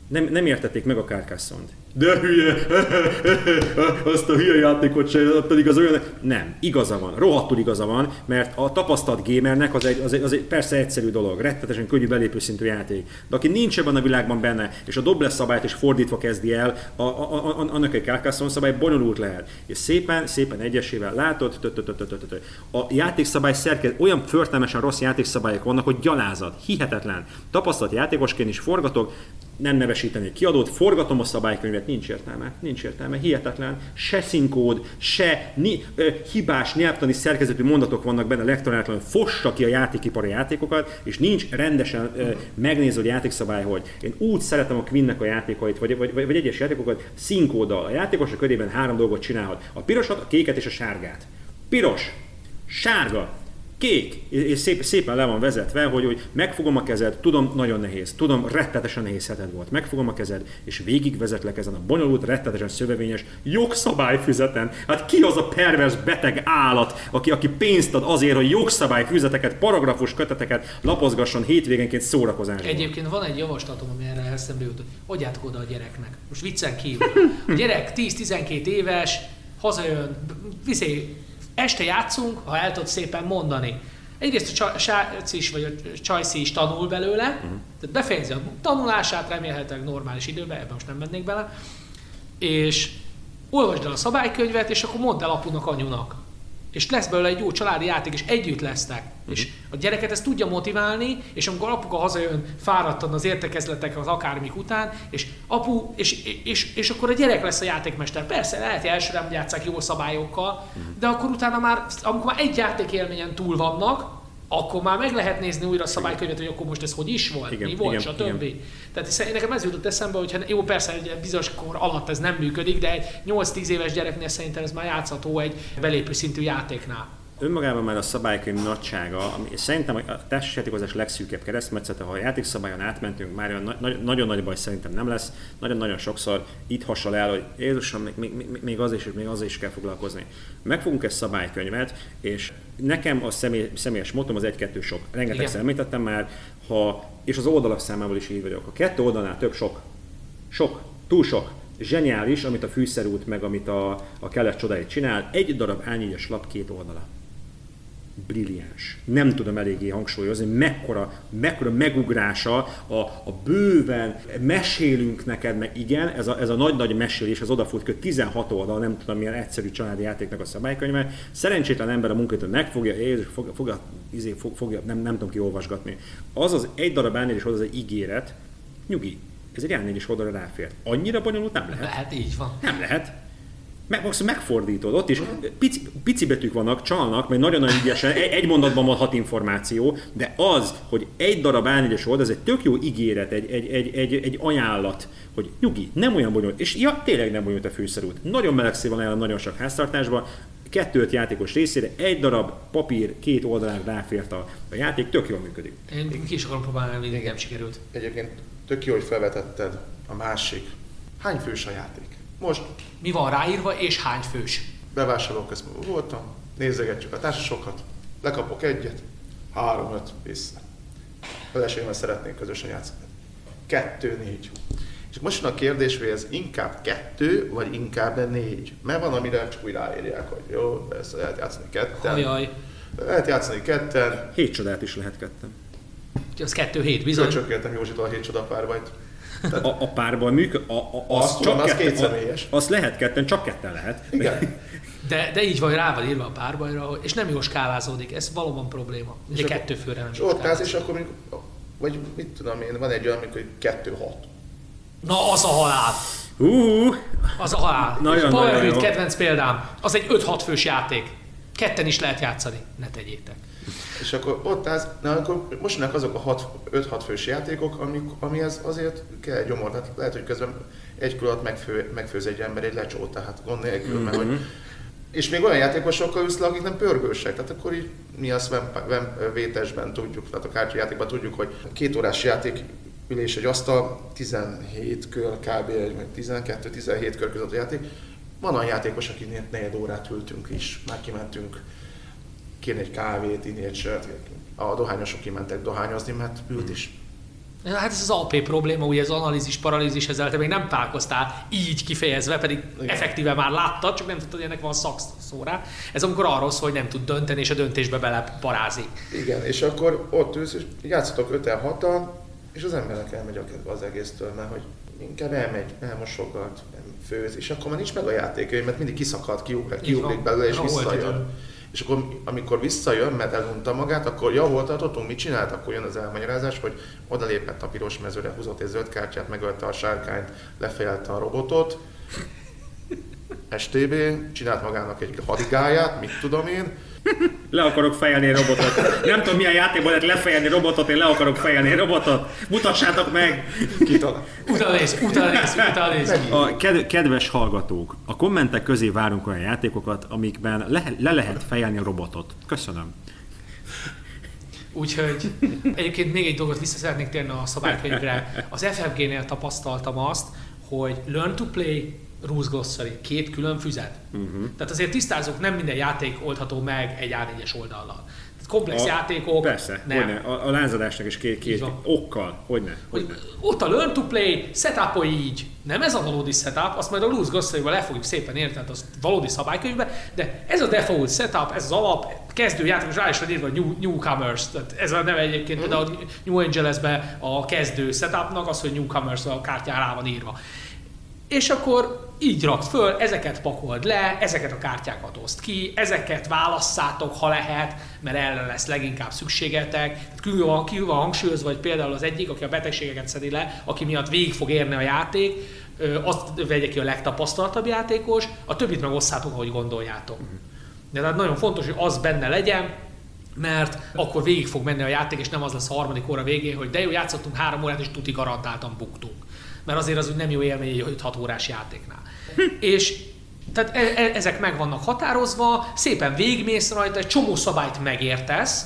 Nem, nem értették meg a Carcassonne-t. De hülye, azt a hülye játékot se, pedig az olyan... Nem, igaza van, rohadtul igaza van, mert a tapasztalt gamernek az egy, az egy, az egy persze egyszerű dolog, rettetesen könnyű belépő szintű játék. De aki nincs ebben a világban benne, és a dobles szabályt is fordítva kezdi el, a, a, a, annak egy Carcassonne szabály bonyolult lehet. És szépen, szépen egyesével látod, a játékszabály szerkez, olyan förtelmesen rossz játékszabályok vannak, hogy gyalázat, hihetetlen. Tapasztalt játékosként is forgatok, nem nevesíteni kiadót, forgatom a szabálykönyvet, nincs értelme, nincs értelme, hihetetlen, se színkód, se ni, ö, hibás nyelvtani szerkezetű mondatok vannak benne lektorátlanul, fossa ki a játékipari játékokat, és nincs rendesen ö, megnéző játékszabály, hogy én úgy szeretem a Queennek a játékait, vagy, vagy, vagy, vagy egyes játékokat színkóddal. A játékos a körében három dolgot csinálhat. A pirosat, a kéket és a sárgát. Piros, sárga, kék, és szép, szépen le van vezetve, hogy, hogy megfogom a kezed, tudom, nagyon nehéz, tudom, rettetesen nehéz heted volt, megfogom a kezed, és végigvezetlek ezen a bonyolult, rettetesen szövevényes jogszabályfüzeten. Hát ki az a pervers beteg állat, aki, aki pénzt ad azért, hogy jogszabályfüzeteket, paragrafus köteteket lapozgasson hétvégenként szórakozásban? Egyébként van egy javaslatom, ami erre eszembe jut, hogy oda a gyereknek. Most viccen kívül. A gyerek 10-12 éves, hazajön, viszi este játszunk, ha el tudod szépen mondani. Egyrészt a srác is, vagy a csajszi is tanul belőle, uh-huh. tehát befejezi a tanulását remélhetőleg normális időben, ebben most nem mennék bele, és olvasd el a szabálykönyvet, és akkor mondd el apunak, anyunak és lesz belőle egy jó családi játék, és együtt lesznek. Uh-huh. És a gyereket ezt tudja motiválni, és amikor apuka hazajön fáradtan az értekezletek az akármik után, és apu, és, és, és, akkor a gyerek lesz a játékmester. Persze, lehet, hogy elsőre nem játszák jó szabályokkal, uh-huh. de akkor utána már, amikor már egy játék élményen túl vannak, akkor már meg lehet nézni újra a szabálykönyvet, hogy akkor most ez hogy is volt, igen, mi volt, igen, stb. Igen. Tehát nekem ez jutott eszembe, hogy jó, persze egy bizonyos kor alatt ez nem működik, de egy 8-10 éves gyereknél szerintem ez már játszható egy belépő szintű játéknál önmagában már a szabálykönyv nagysága, ami szerintem a társasjátékozás legszűkebb keresztmetszete, ha a játékszabályon átmentünk, már olyan na- nagyon nagy baj szerintem nem lesz. Nagyon-nagyon sokszor itt hasonl el, hogy Jézusom, még, még, még az is, még az is kell foglalkozni. Megfogunk egy szabálykönyvet, és nekem a személy, személyes motom az egy-kettő sok. Rengeteg említettem már, ha, és az oldalak számával is így vagyok. A kettő oldalnál több sok. Sok. Túl sok zseniális, amit a fűszerút, meg amit a, a kelet csodáit csinál. Egy darab ányígyes lap két oldala brilliáns. Nem tudom eléggé hangsúlyozni, mekkora, mekkora megugrása a, a bőven mesélünk neked, meg igen, ez a, ez a nagy-nagy mesélés, az odafut kö 16 oldal, nem tudom milyen egyszerű családi játéknak a szabálykönyve. Szerencsétlen ember a munkáját megfogja, Jézus, fogja, fogja, izé, fogja nem, nem tudom ki olvasgatni. Az az egy darab és az egy ígéret, nyugi, ez egy elnézés oldalra ráfért. Annyira bonyolult nem lehet. Lehet, így van. Nem lehet meg, megfordítod, ott is pici, pici betűk vannak, csalnak, mert nagyon-nagyon ügyesen, egy mondatban van hat információ, de az, hogy egy darab A4-es oldal, ez egy tök jó ígéret, egy, egy, egy, egy, egy ajánlat, hogy nyugi, nem olyan bonyolult, és ja, tényleg nem bonyolult a fűszerút. Nagyon melegszé van el nagyon sok háztartásban, kettőt játékos részére, egy darab papír, két oldalán ráfért a, a játék, tök jól működik. Én ki is akarom próbálni, még nekem sikerült. Egyébként tök jó, hogy felvetetted a másik. Hány fős a játék? Most mi van ráírva, és hány fős. Bevásárlóközpontban voltam, nézegetjük a társasokat, lekapok egyet, három-öt vissza. Feleségemmel szeretnénk közösen játszani. Kettő-négy. És most a kérdés, hogy ez inkább kettő, vagy inkább négy. Mert van, amire csak úgy ráírják, hogy jó, ezt lehet játszani ketten. Ajaj. Lehet játszani ketten. Hét csodát is lehet ketten. Az kettő hét, bizony. Csökkéltem Józsitól a hét csoda A, a párban működik, a, a, az, az, csak az két személyes. Az lehet ketten, csak ketten lehet. Igen. De, de így van, rá van írva a párbajra, és nem jó skálázódik, ez valóban probléma. Ugye kettő főre nem És ott állsz, és akkor mondjuk, vagy mit tudom én, van egy olyan, amikor kettő hat. Na, az a halál! Uh, az a halál. Nagyon, nagyon kedvenc példám. Az egy 5-6 fős játék. Ketten is lehet játszani. Ne tegyétek. És akkor ott állsz, na akkor most jönnek azok a 5-6 fős játékok, amik, amihez azért kell gyomor. Tehát lehet, hogy közben egy alatt megfő, megfőz egy ember egy lecsót, tehát gond nélkül, mm-hmm. mert hogy és még olyan játékosokkal ülsz le, akik nem pörgősek. Tehát akkor így mi a Sven, Sven vétesben tudjuk, tehát a kártyajátékban tudjuk, hogy két órás játék ülés, egy asztal, 17 kör kb. vagy 12-17 kör között a játék. Van olyan játékos, aki negyed órát ültünk is, már kimentünk kérni egy kávét, inni egy sört. A dohányosok kimentek dohányozni, mert ült is. Hát ez az AP probléma, ugye az analízis, paralízis, ezzel te még nem találkoztál így kifejezve, pedig Igen. effektíve már láttad, csak nem tudtad, hogy ennek van szakszó rá. Ez amikor arról szól, hogy nem tud dönteni, és a döntésbe bele parázik. Igen, és akkor ott ülsz, és játszottok 5 6 és az embernek elmegy a kedve az egésztől, mert hogy inkább elmegy, elmosogat, főz, és akkor már nincs meg a játék, mert mindig kiszakad, kiugrik, kiugrik belőle, és visszajön. És akkor, amikor visszajön, mert elunta magát, akkor ja, hol tartottunk, mit csinált? Akkor jön az elmagyarázás, hogy odalépett a piros mezőre, húzott egy zöld kártyát, megölte a sárkányt, lefejelte a robotot, STB, csinált magának egy hadigáját, mit tudom én, le akarok fejelni robotot. Nem tudom milyen játékban lehet lefejelni robotot, én le akarok fejelni robotot. Mutassátok meg! Utána néz, utána néz, utána néz. A ked- kedves hallgatók, a kommentek közé várunk olyan játékokat, amikben le, le lehet fejelni a robotot. Köszönöm. Úgyhogy egyébként még egy dolgot vissza szeretnék térni a szabálykönyvre. Az FFG-nél tapasztaltam azt, hogy learn to play, Rules Glossary, két külön füzet. Uh-huh. Tehát azért tisztázunk, nem minden játék oldható meg egy A4-es oldallal. Komplex a, játékok. Persze, nem. Hogyne, a, a lázadásnak is két, két okkal, hogyne, hogyne. Ott a learn to play, setup így. Nem ez a valódi setup, azt majd a Rules glossary le fogjuk szépen érteni, tehát az valódi szabálykönyvbe, de ez a default setup, ez az alap, kezdő játékos rá is van írva new, newcomers, tehát ez a neve egyébként, mm. a New Angeles-be a kezdő setupnak az, hogy newcomers a kártyán rá van írva. És akkor így rakd föl, ezeket pakold le, ezeket a kártyákat oszt ki, ezeket válasszátok, ha lehet, mert erre lesz leginkább szükségetek. Kívül van, kívül van hangsúlyozva, vagy például az egyik, aki a betegségeket szedi le, aki miatt végig fog érni a játék, azt vegye ki a legtapasztaltabb játékos, a többit meg osszátok, ahogy gondoljátok. De tehát nagyon fontos, hogy az benne legyen, mert akkor végig fog menni a játék, és nem az lesz a harmadik óra végén, hogy de jó, játszottunk három órát, és tuti garantáltan buktunk. Mert azért az úgy nem jó élmény egy 5-6 órás játéknál. és tehát e- e- ezek meg vannak határozva, szépen végmész rajta, egy csomó szabályt megértesz,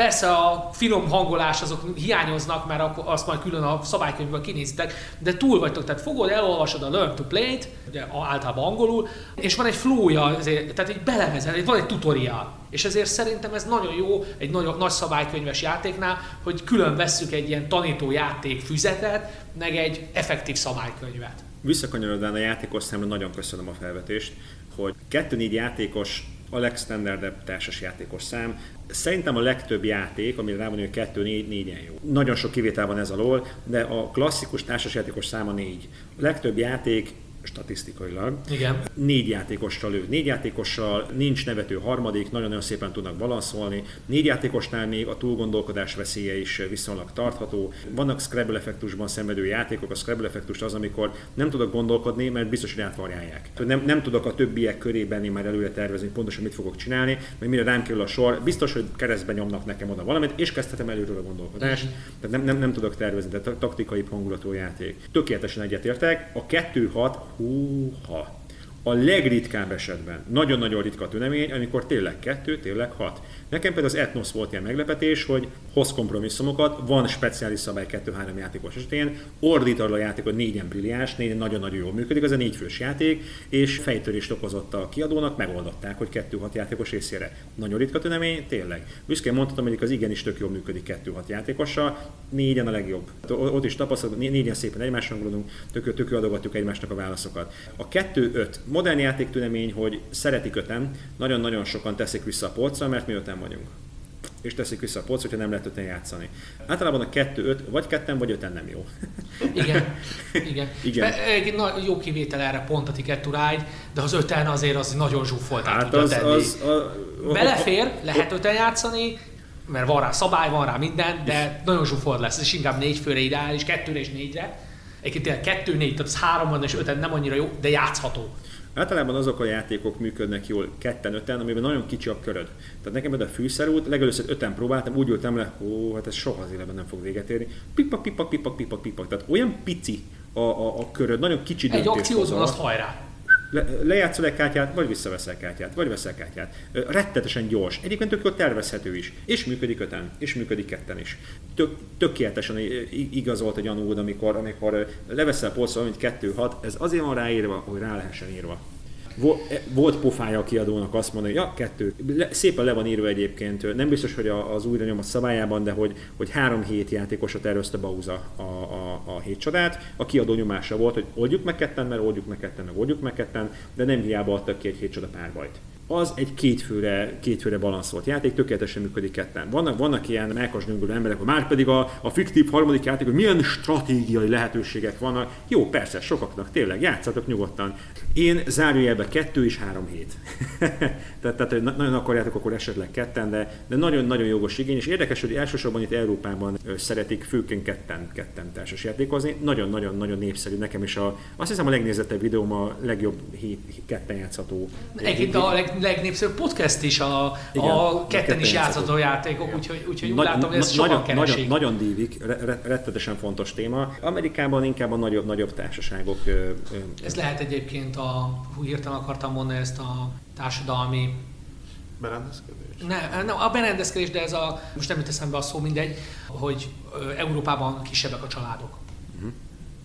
Persze a finom hangolás azok hiányoznak, mert akkor azt majd külön a szabálykönyvben kinézitek, de túl vagytok, tehát fogod, elolvasod a Learn to Play-t, ugye általában angolul, és van egy flowja, tehát egy belevezel, van egy tutorial. És ezért szerintem ez nagyon jó egy nagy, nagy szabálykönyves játéknál, hogy külön vesszük egy ilyen tanító játék füzetet, meg egy effektív szabálykönyvet. Visszakanyarodván a játékos számra nagyon köszönöm a felvetést, hogy 2-4 játékos a legstandardebb társas játékos szám. Szerintem a legtöbb játék, amire rá van, hogy 2 4 4 jó. Nagyon sok kivétel van ez alól, de a klasszikus társas játékos száma 4. A legtöbb játék statisztikailag. Igen. Négy játékossal lő. Négy játékossal nincs nevető harmadik, nagyon-nagyon szépen tudnak balanszolni. Négy játékosnál még a túlgondolkodás veszélye is viszonylag tartható. Vannak Scrabble effektusban szenvedő játékok. A Scrabble effektus az, amikor nem tudok gondolkodni, mert biztos, hogy átvarjálják. Nem, nem tudok a többiek körében már előre tervezni, pontosan mit fogok csinálni, mert mire rám kerül a sor, biztos, hogy keresztbe nyomnak nekem oda valamit, és kezdhetem előről a gondolkodást. Tehát nem, nem, nem tudok tervezni, de taktikai hangulatú játék. Tökéletesen egyetértek. A 2-6 húha, a legritkább esetben, nagyon-nagyon ritka tünemény, amikor tényleg kettő, tényleg hat. Nekem például az Etnos volt ilyen meglepetés, hogy hoz kompromisszumokat, van speciális szabály 2-3 játékos esetén, ordít arra a játék, hogy négyen brilliáns, négyen nagyon-nagyon jól működik, az a négy fős játék, és fejtörést okozott a kiadónak, megoldották, hogy 2-6 játékos részére. Nagyon ritka tünemény, tényleg. Büszkén mondhatom, hogy az igenis tök jól működik 2-6 játékossal, négyen a legjobb. Ott is tapasztalat, négyen szépen egymásra gondolunk, tök, tök adogatjuk egymásnak a válaszokat. A 2-5 modern játék tünemény, hogy szeretik öten, nagyon-nagyon sokan teszik vissza a polcra, mert mi öten vagyunk és teszik vissza a polc, hogyha nem lehet öten játszani. Általában a kettő-öt, vagy ketten, vagy öten nem jó. Igen, igen. igen. Egy jó kivétel erre pont a Ticket to Ride, de az öten azért az nagyon zsúfolt hát az, tenni. Az, a, a, Belefér, lehet öten játszani, mert van rá szabály, van rá minden, de nagyon zsúfolt lesz, és inkább négy főre ideális, kettőre és négyre. Egyébként tényleg kettő, négy, tehát az három van és öten nem annyira jó, de játszható. Általában azok a játékok működnek jól ketten-öten, amiben nagyon kicsi a köröd. Tehát nekem ez a fűszerút, legelőször öten próbáltam, úgy ültem le, ó, hát ez soha az életben nem fog véget érni. Pipak, pipak, pipak, pipak, pipak. Tehát olyan pici a, a, a köröd, nagyon kicsi Egy akciózban azt hajrá. Le, lejátszol egy kártyát, vagy visszaveszel kártyát, vagy veszel kártyát. Rettetesen gyors. Egyébként tök jól tervezhető is. És működik öten, és működik ketten is. Tök, tökéletesen igazolt a gyanúd, amikor, amikor leveszel polcról, mint kettő hat, ez azért van ráírva, hogy rá lehessen írva. E, volt pofája a kiadónak azt mondani, hogy ja, kettő. Le, szépen le van írva egyébként, nem biztos, hogy az újra nyomat szabályában, de hogy, hogy három hét játékosat tervezte Bauza a, a, a hét csodát. A kiadó nyomása volt, hogy oldjuk meg ketten, mert oldjuk meg ketten, meg oldjuk meg ketten, de nem hiába adtak ki egy hét csoda párbajt az egy kétfőre, kétfőre balanszolt játék, tökéletesen működik ketten. Vannak, vannak ilyen melkasdöngölő emberek, hogy már pedig a, a fiktív harmadik játék, hogy milyen stratégiai lehetőségek vannak. Jó, persze, sokaknak tényleg, játszatok nyugodtan. Én zárójelbe kettő és három hét. tehát, tehát, hogy nagyon akarjátok, akkor esetleg ketten, de, de nagyon-nagyon jogos igény, és érdekes, hogy elsősorban itt Európában szeretik főként ketten, ketten társas játékozni. Nagyon-nagyon-nagyon népszerű nekem is a, azt hiszem a legnézettebb videóm a legjobb hét, ketten játszható. Egyébként a leg, legnépszerűbb podcast is a, Igen, a ketten is játszható játékok, úgyhogy, úgyhogy úgy Nagy, látom, hogy ez sokan nagyon, keresik. Nagyon, nagyon dívik, rettetesen fontos téma. Amerikában inkább a nagyobb, nagyobb társaságok. Ez lehet egyébként a, hú, hirtelen akartam mondani ezt a társadalmi Berendezkedés? Ne, nem, a berendezkedés, de ez a, most nem jut eszembe a szó, mindegy, hogy Európában kisebbek a családok. Uh-huh.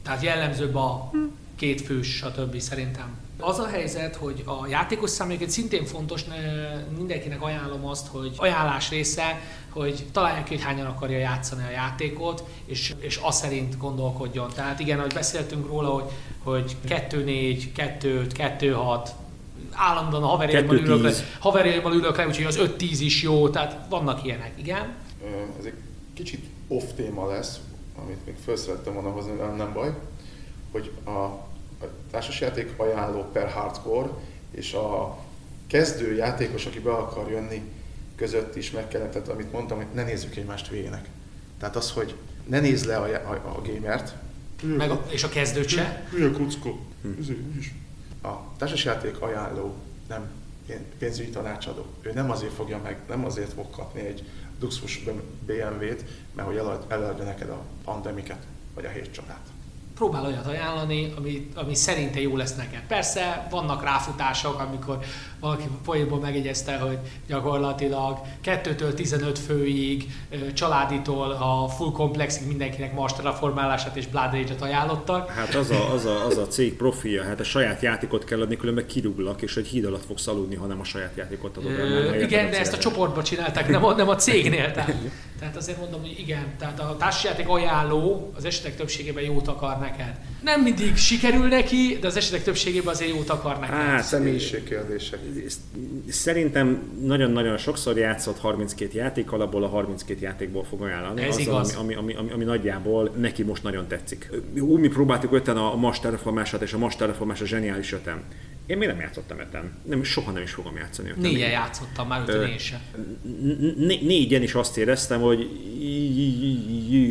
Tehát jellemzőbb a két fős, stb. szerintem. Az a helyzet, hogy a játékos számára szintén fontos, mindenkinek ajánlom azt, hogy ajánlás része, hogy találják ki, hogy hányan akarja játszani a játékot, és, és azt szerint gondolkodjon. Tehát igen, ahogy beszéltünk róla, hogy, hogy 2-4, 2-5, 2-6, állandóan a haverjaimmal ülök le, haverjaimmal ülök le, úgyhogy az 5-10 is jó, tehát vannak ilyenek, igen. Ez egy kicsit off téma lesz, amit még föl szerettem volna hozni, nem baj, hogy a társasjáték ajánló per hardcore, és a kezdő játékos, aki be akar jönni, között is meg kellett, tehát amit mondtam, hogy ne nézzük egymást végének. Tehát az, hogy ne nézd le a, a, a gamert. Meg a, és a kezdőt se. Hülye kuckó. A társasjáték ajánló nem pénzügyi tanácsadó. Ő nem azért fogja meg, nem azért fog kapni egy luxus BMW-t, mert hogy eladja neked a pandemiket, vagy a hét csodát próbál olyat ajánlani, ami, ami szerinte jó lesz neked. Persze vannak ráfutások, amikor valaki folyamból megjegyezte, hogy gyakorlatilag 2-től 15 főig családitól a full komplexig mindenkinek Mars terraformálását és Blood Rage-et ajánlottak. Hát az a, az, a, az a cég profilja, hát a saját játékot kell adni, különben kirúglak, és egy híd alatt fogsz aludni, ha nem a saját játékot adod. Ö, igen, de ezt a csoportban csinálták, nem a, nem a cégnél. Tehát, tehát azért mondom, hogy igen, tehát a társasjáték ajánló az esetek többségében jót akar neked. Nem mindig sikerül neki, de az esetek többségében azért jót akar neked. Hát, személyiségkérdések. Szerintem nagyon-nagyon sokszor játszott 32 játék alapból, a 32 játékból fog ajánlani. Ez az, igaz. Ami, ami, ami, ami, nagyjából neki most nagyon tetszik. Úgy mi próbáltuk öten a Mars terraformását, és a Mars terraformás a zseniális ötem. Én még nem játszottam öten. Nem, soha nem is fogom játszani öten. Négyen játszottam már öten én sem. Négyen is azt éreztem, hogy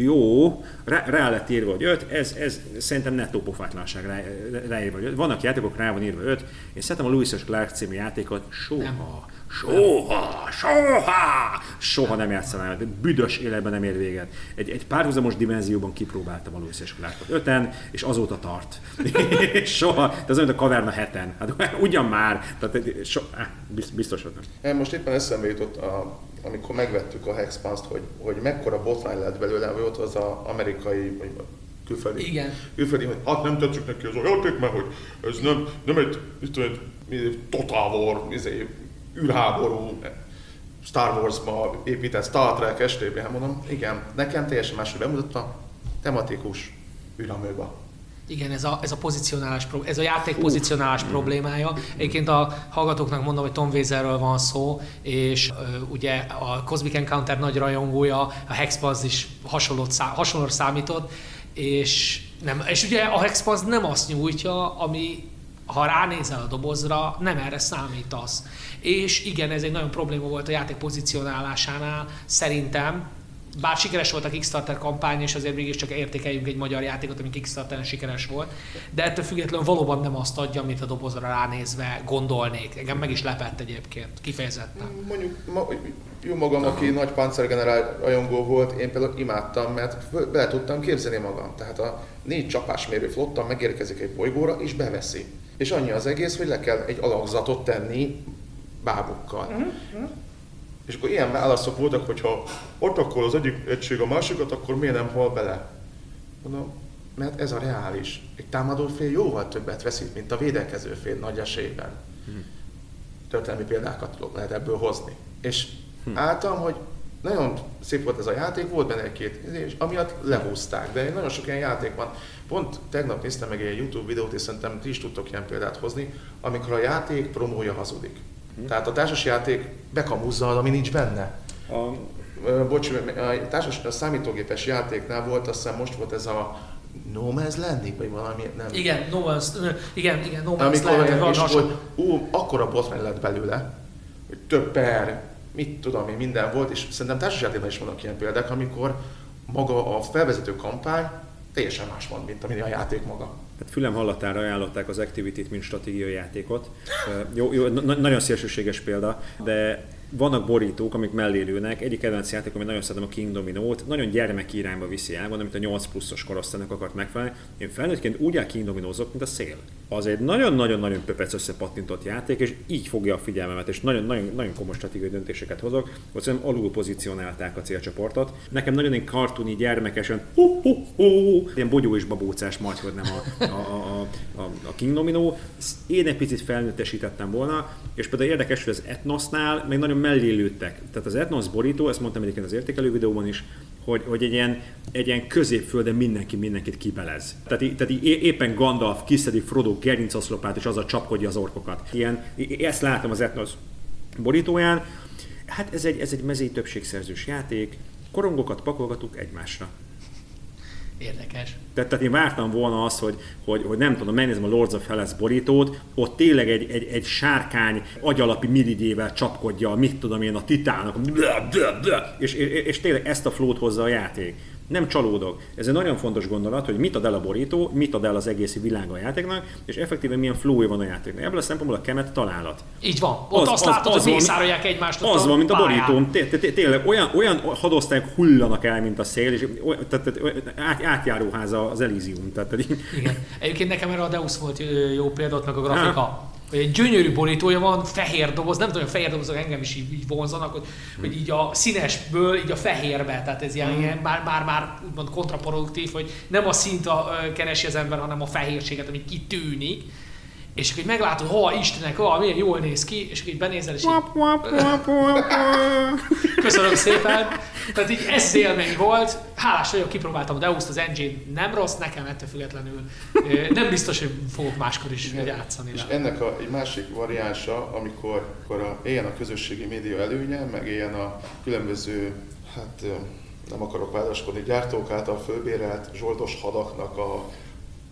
jó, rá, lett írva, hogy öt, ez, ez szerintem nettó pofátlanság rá, ráírva, hogy öt. Vannak játékok, rá van írva öt. Én szeretem a Lewis és Clark című játékot, soha. Nem Soha, soha, soha nem játszanám, de büdös életben nem ér véget. Egy, egy párhuzamos dimenzióban kipróbáltam a Lewis és Clarkot öten, és azóta tart. soha, de az olyan, a kaverna heten. Hát ugyan már, tehát so, áh, biztos, hogy nem. Most éppen eszembe jutott, a, amikor megvettük a Hexpanst, hogy, hogy mekkora botrány lett belőle, hogy ott az a amerikai, vagy külföldi, Igen. külföldi, hogy hát nem tetszik neki az a játék, mert hogy ez nem, nem egy, mit tudom, egy Total War, izé, űrháború, Star Wars-ba épített Star Trek, STB, mondom, igen, nekem teljesen máshogy bemutatta, tematikus űramőba. Igen, ez a, ez a pozicionálás, ez a játék pozicionálás uh, problémája. Egyébként a hallgatóknak mondom, hogy Tom Weserről van szó, és uh, ugye a Cosmic Encounter nagy rajongója, a Hexpans is hasonlót szá, számított, és, nem, és ugye a Hexpans nem azt nyújtja, ami ha ránézel a dobozra, nem erre számítasz. És igen, ez egy nagyon probléma volt a játék pozícionálásánál, szerintem, bár sikeres volt a Kickstarter kampány, és azért mégiscsak értékeljünk egy magyar játékot, ami Kickstarteren sikeres volt, de ettől függetlenül valóban nem azt adja, amit a dobozra ránézve gondolnék. Engem meg is lepett egyébként, kifejezetten. Mondjuk ma, jó magam, aki nagy pancergenerál rajongó volt, én például imádtam, mert bele tudtam képzelni magam. Tehát a négy csapásmérő flottan megérkezik egy bolygóra és beveszi és annyi az egész, hogy le kell egy alakzatot tenni bábukkal. Uh-huh. És akkor ilyen válaszok voltak, hogyha ott akkor az egyik egység a másikat, akkor miért nem hal bele? Mondom, mert ez a reális. Egy támadó fél jóval többet veszít, mint a védekező fél nagy esélyben. Uh-huh. Történelmi példákat tudok lehet ebből hozni. És uh-huh. álltam, hogy nagyon szép volt ez a játék, volt benne egy-két, és amiatt lehúzták, de nagyon sok ilyen játék van. Pont tegnap néztem meg egy YouTube videót, és szerintem ti is tudtok ilyen példát hozni, amikor a játék promója hazudik. Hm. Tehát a társas játék bekamuzza, ami nincs benne. A... Bocs, a társas a számítógépes játéknál volt, azt hiszem most volt ez a No Man's Landing, vagy valami, nem. Igen, No Man's, igen, igen, No Man's Amikor Landing. Amikor volt, ú, akkora botrány lett belőle, hogy több per, mit tudom én, minden volt, és szerintem társasjátékban is vannak ilyen példák, amikor maga a felvezető kampány teljesen más van, mint ami a játék maga. Hát fülem hallatára ajánlották az Activity-t, mint stratégiai játékot. jó, jó, na- nagyon szélsőséges példa, de vannak borítók, amik mellé lőnek. Egyik kedvenc játék, ami nagyon szeretem a King Domino-t, nagyon gyermek irányba viszi el, van, amit a 8 pluszos korosztálynak akart megfelelni. Én felnőttként úgy el King Dominózok, mint a szél. Az egy nagyon-nagyon-nagyon pöpec összepattintott játék, és így fogja a figyelmemet, és nagyon-nagyon nagyon komoly stratégiai döntéseket hozok. Ott szerintem alul pozícionálták a célcsoportot. Nekem nagyon egy kartuni gyermekesen, hu, hu, hu, ilyen bogyó és babócás majd, hogy nem a, a, a, a, a King Domino. Én egy picit felnőttesítettem volna, és például érdekes, hogy az Etnosnál még nagyon mellé lőttek. Tehát az Etnos borító, ezt mondtam egyébként az értékelő videóban is, hogy, hogy egy, ilyen, egy ilyen középföldön mindenki mindenkit kibelez. Tehát, tehát éppen Gandalf kiszedi Frodo gerincaszlopát, és azzal csapkodja az orkokat. Ilyen, ezt látom az Etnos borítóján. Hát ez egy, ez egy mezei többségszerzős játék, korongokat pakolgatunk egymásra. Érdekes. Tehát, tehát én vártam volna azt, hogy, hogy, hogy nem tudom, megnézem a Lords of Hellas borítót, ott tényleg egy, egy, egy sárkány agyalapi miridével csapkodja, mit tudom én, a titánok, és, és, és tényleg ezt a flót hozza a játék nem csalódok. Ez egy nagyon fontos gondolat, hogy mit ad el a borító, mit ad el az egész világ a játéknak, és effektíven milyen flow van a játéknak. Ebből a szempontból a kemet találat. Így van. Ott az, azt az, látod, az, hogy mészárolják egymást. Az van, mint a borítón. Tényleg olyan, olyan hadosztályok hullanak el, mint a szél, és tehát, átjáróháza az Elysium. Tehát, Igen. Egyébként nekem erre a Deus volt jó példa, meg a grafika hogy egy gyönyörű borítója van, fehér doboz, nem tudom, a fehér dobozok engem is így, így vonzanak, hogy, hogy így a színesből így a fehérbe, tehát ez ilyen, ilyen már, már, már úgymond kontraproduktív, hogy nem a szint a, keresi az ember, hanem a fehérséget, ami kitűnik. És akkor így meglátod, hol Istenek, hol, milyen jól néz ki, és akkor így benézel, és így... Köszönöm szépen. Tehát így ez élmény volt. Hálás vagyok, kipróbáltam a Deus-t, az engine nem rossz, nekem ettől függetlenül. Nem biztos, hogy fogok máskor is Igen. játszani. És le. ennek a, egy másik variánsa, amikor, amikor a, éljen a közösségi média előnye, meg éljen a különböző, hát nem akarok vádaskodni, gyártók által fölbérelt zsoldos hadaknak a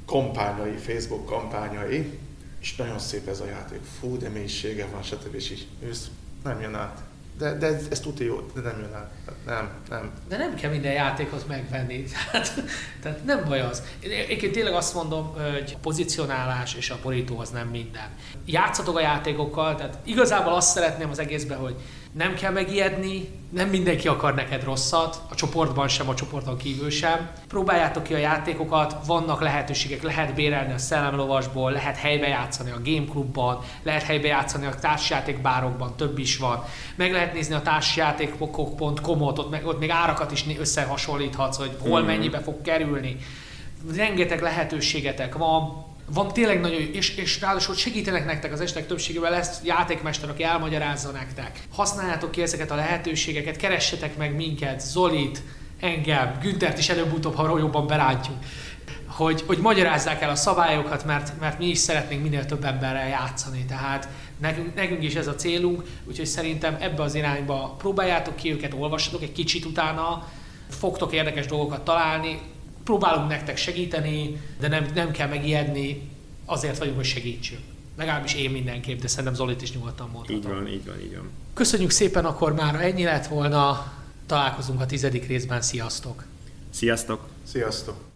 kampányai, Facebook kampányai, és nagyon szép ez a játék, fú, de mélysége van, stb. és így ősz nem jön át. De, de ez, ez tudja jó, de nem jön át. Nem, nem. De nem kell minden játékot megvenni. Tehát, tehát nem baj az. Én tényleg azt mondom, hogy a pozicionálás és a borító az nem minden. Játszatok a játékokkal, tehát igazából azt szeretném az egészben, hogy nem kell megijedni, nem mindenki akar neked rosszat, a csoportban sem, a csoporton kívül sem. Próbáljátok ki a játékokat, vannak lehetőségek, lehet bérelni a szellemlovasból, lehet helybe játszani a Game Clubban, lehet helybe játszani a társjátékbárokban, több is van. Meg lehet nézni a társjátékok.com-ot, ott, meg, ott még árakat is összehasonlíthatsz, hogy hol mm. mennyibe fog kerülni. Rengeteg lehetőségetek van, van tényleg nagyon jó, és, és ráadásul segítenek nektek az estek többségével, lesz játékmester, aki elmagyarázza nektek. Használjátok ki ezeket a lehetőségeket, keressetek meg minket, Zolit, engem, Güntert is előbb-utóbb, ha jobban berántjuk, hogy, hogy magyarázzák el a szabályokat, mert, mert mi is szeretnénk minél több emberrel játszani, tehát nekünk, nekünk is ez a célunk, úgyhogy szerintem ebbe az irányba próbáljátok ki őket, olvassatok egy kicsit utána, fogtok érdekes dolgokat találni, próbálunk nektek segíteni, de nem, nem kell megijedni, azért vagyunk, hogy segítsünk. Legalábbis én mindenképp, de szerintem Zolit is nyugodtan mondhatom. Így van, így van, így van. Köszönjük szépen, akkor már ennyi lett volna. Találkozunk a tizedik részben. Sziasztok! Sziasztok! Sziasztok!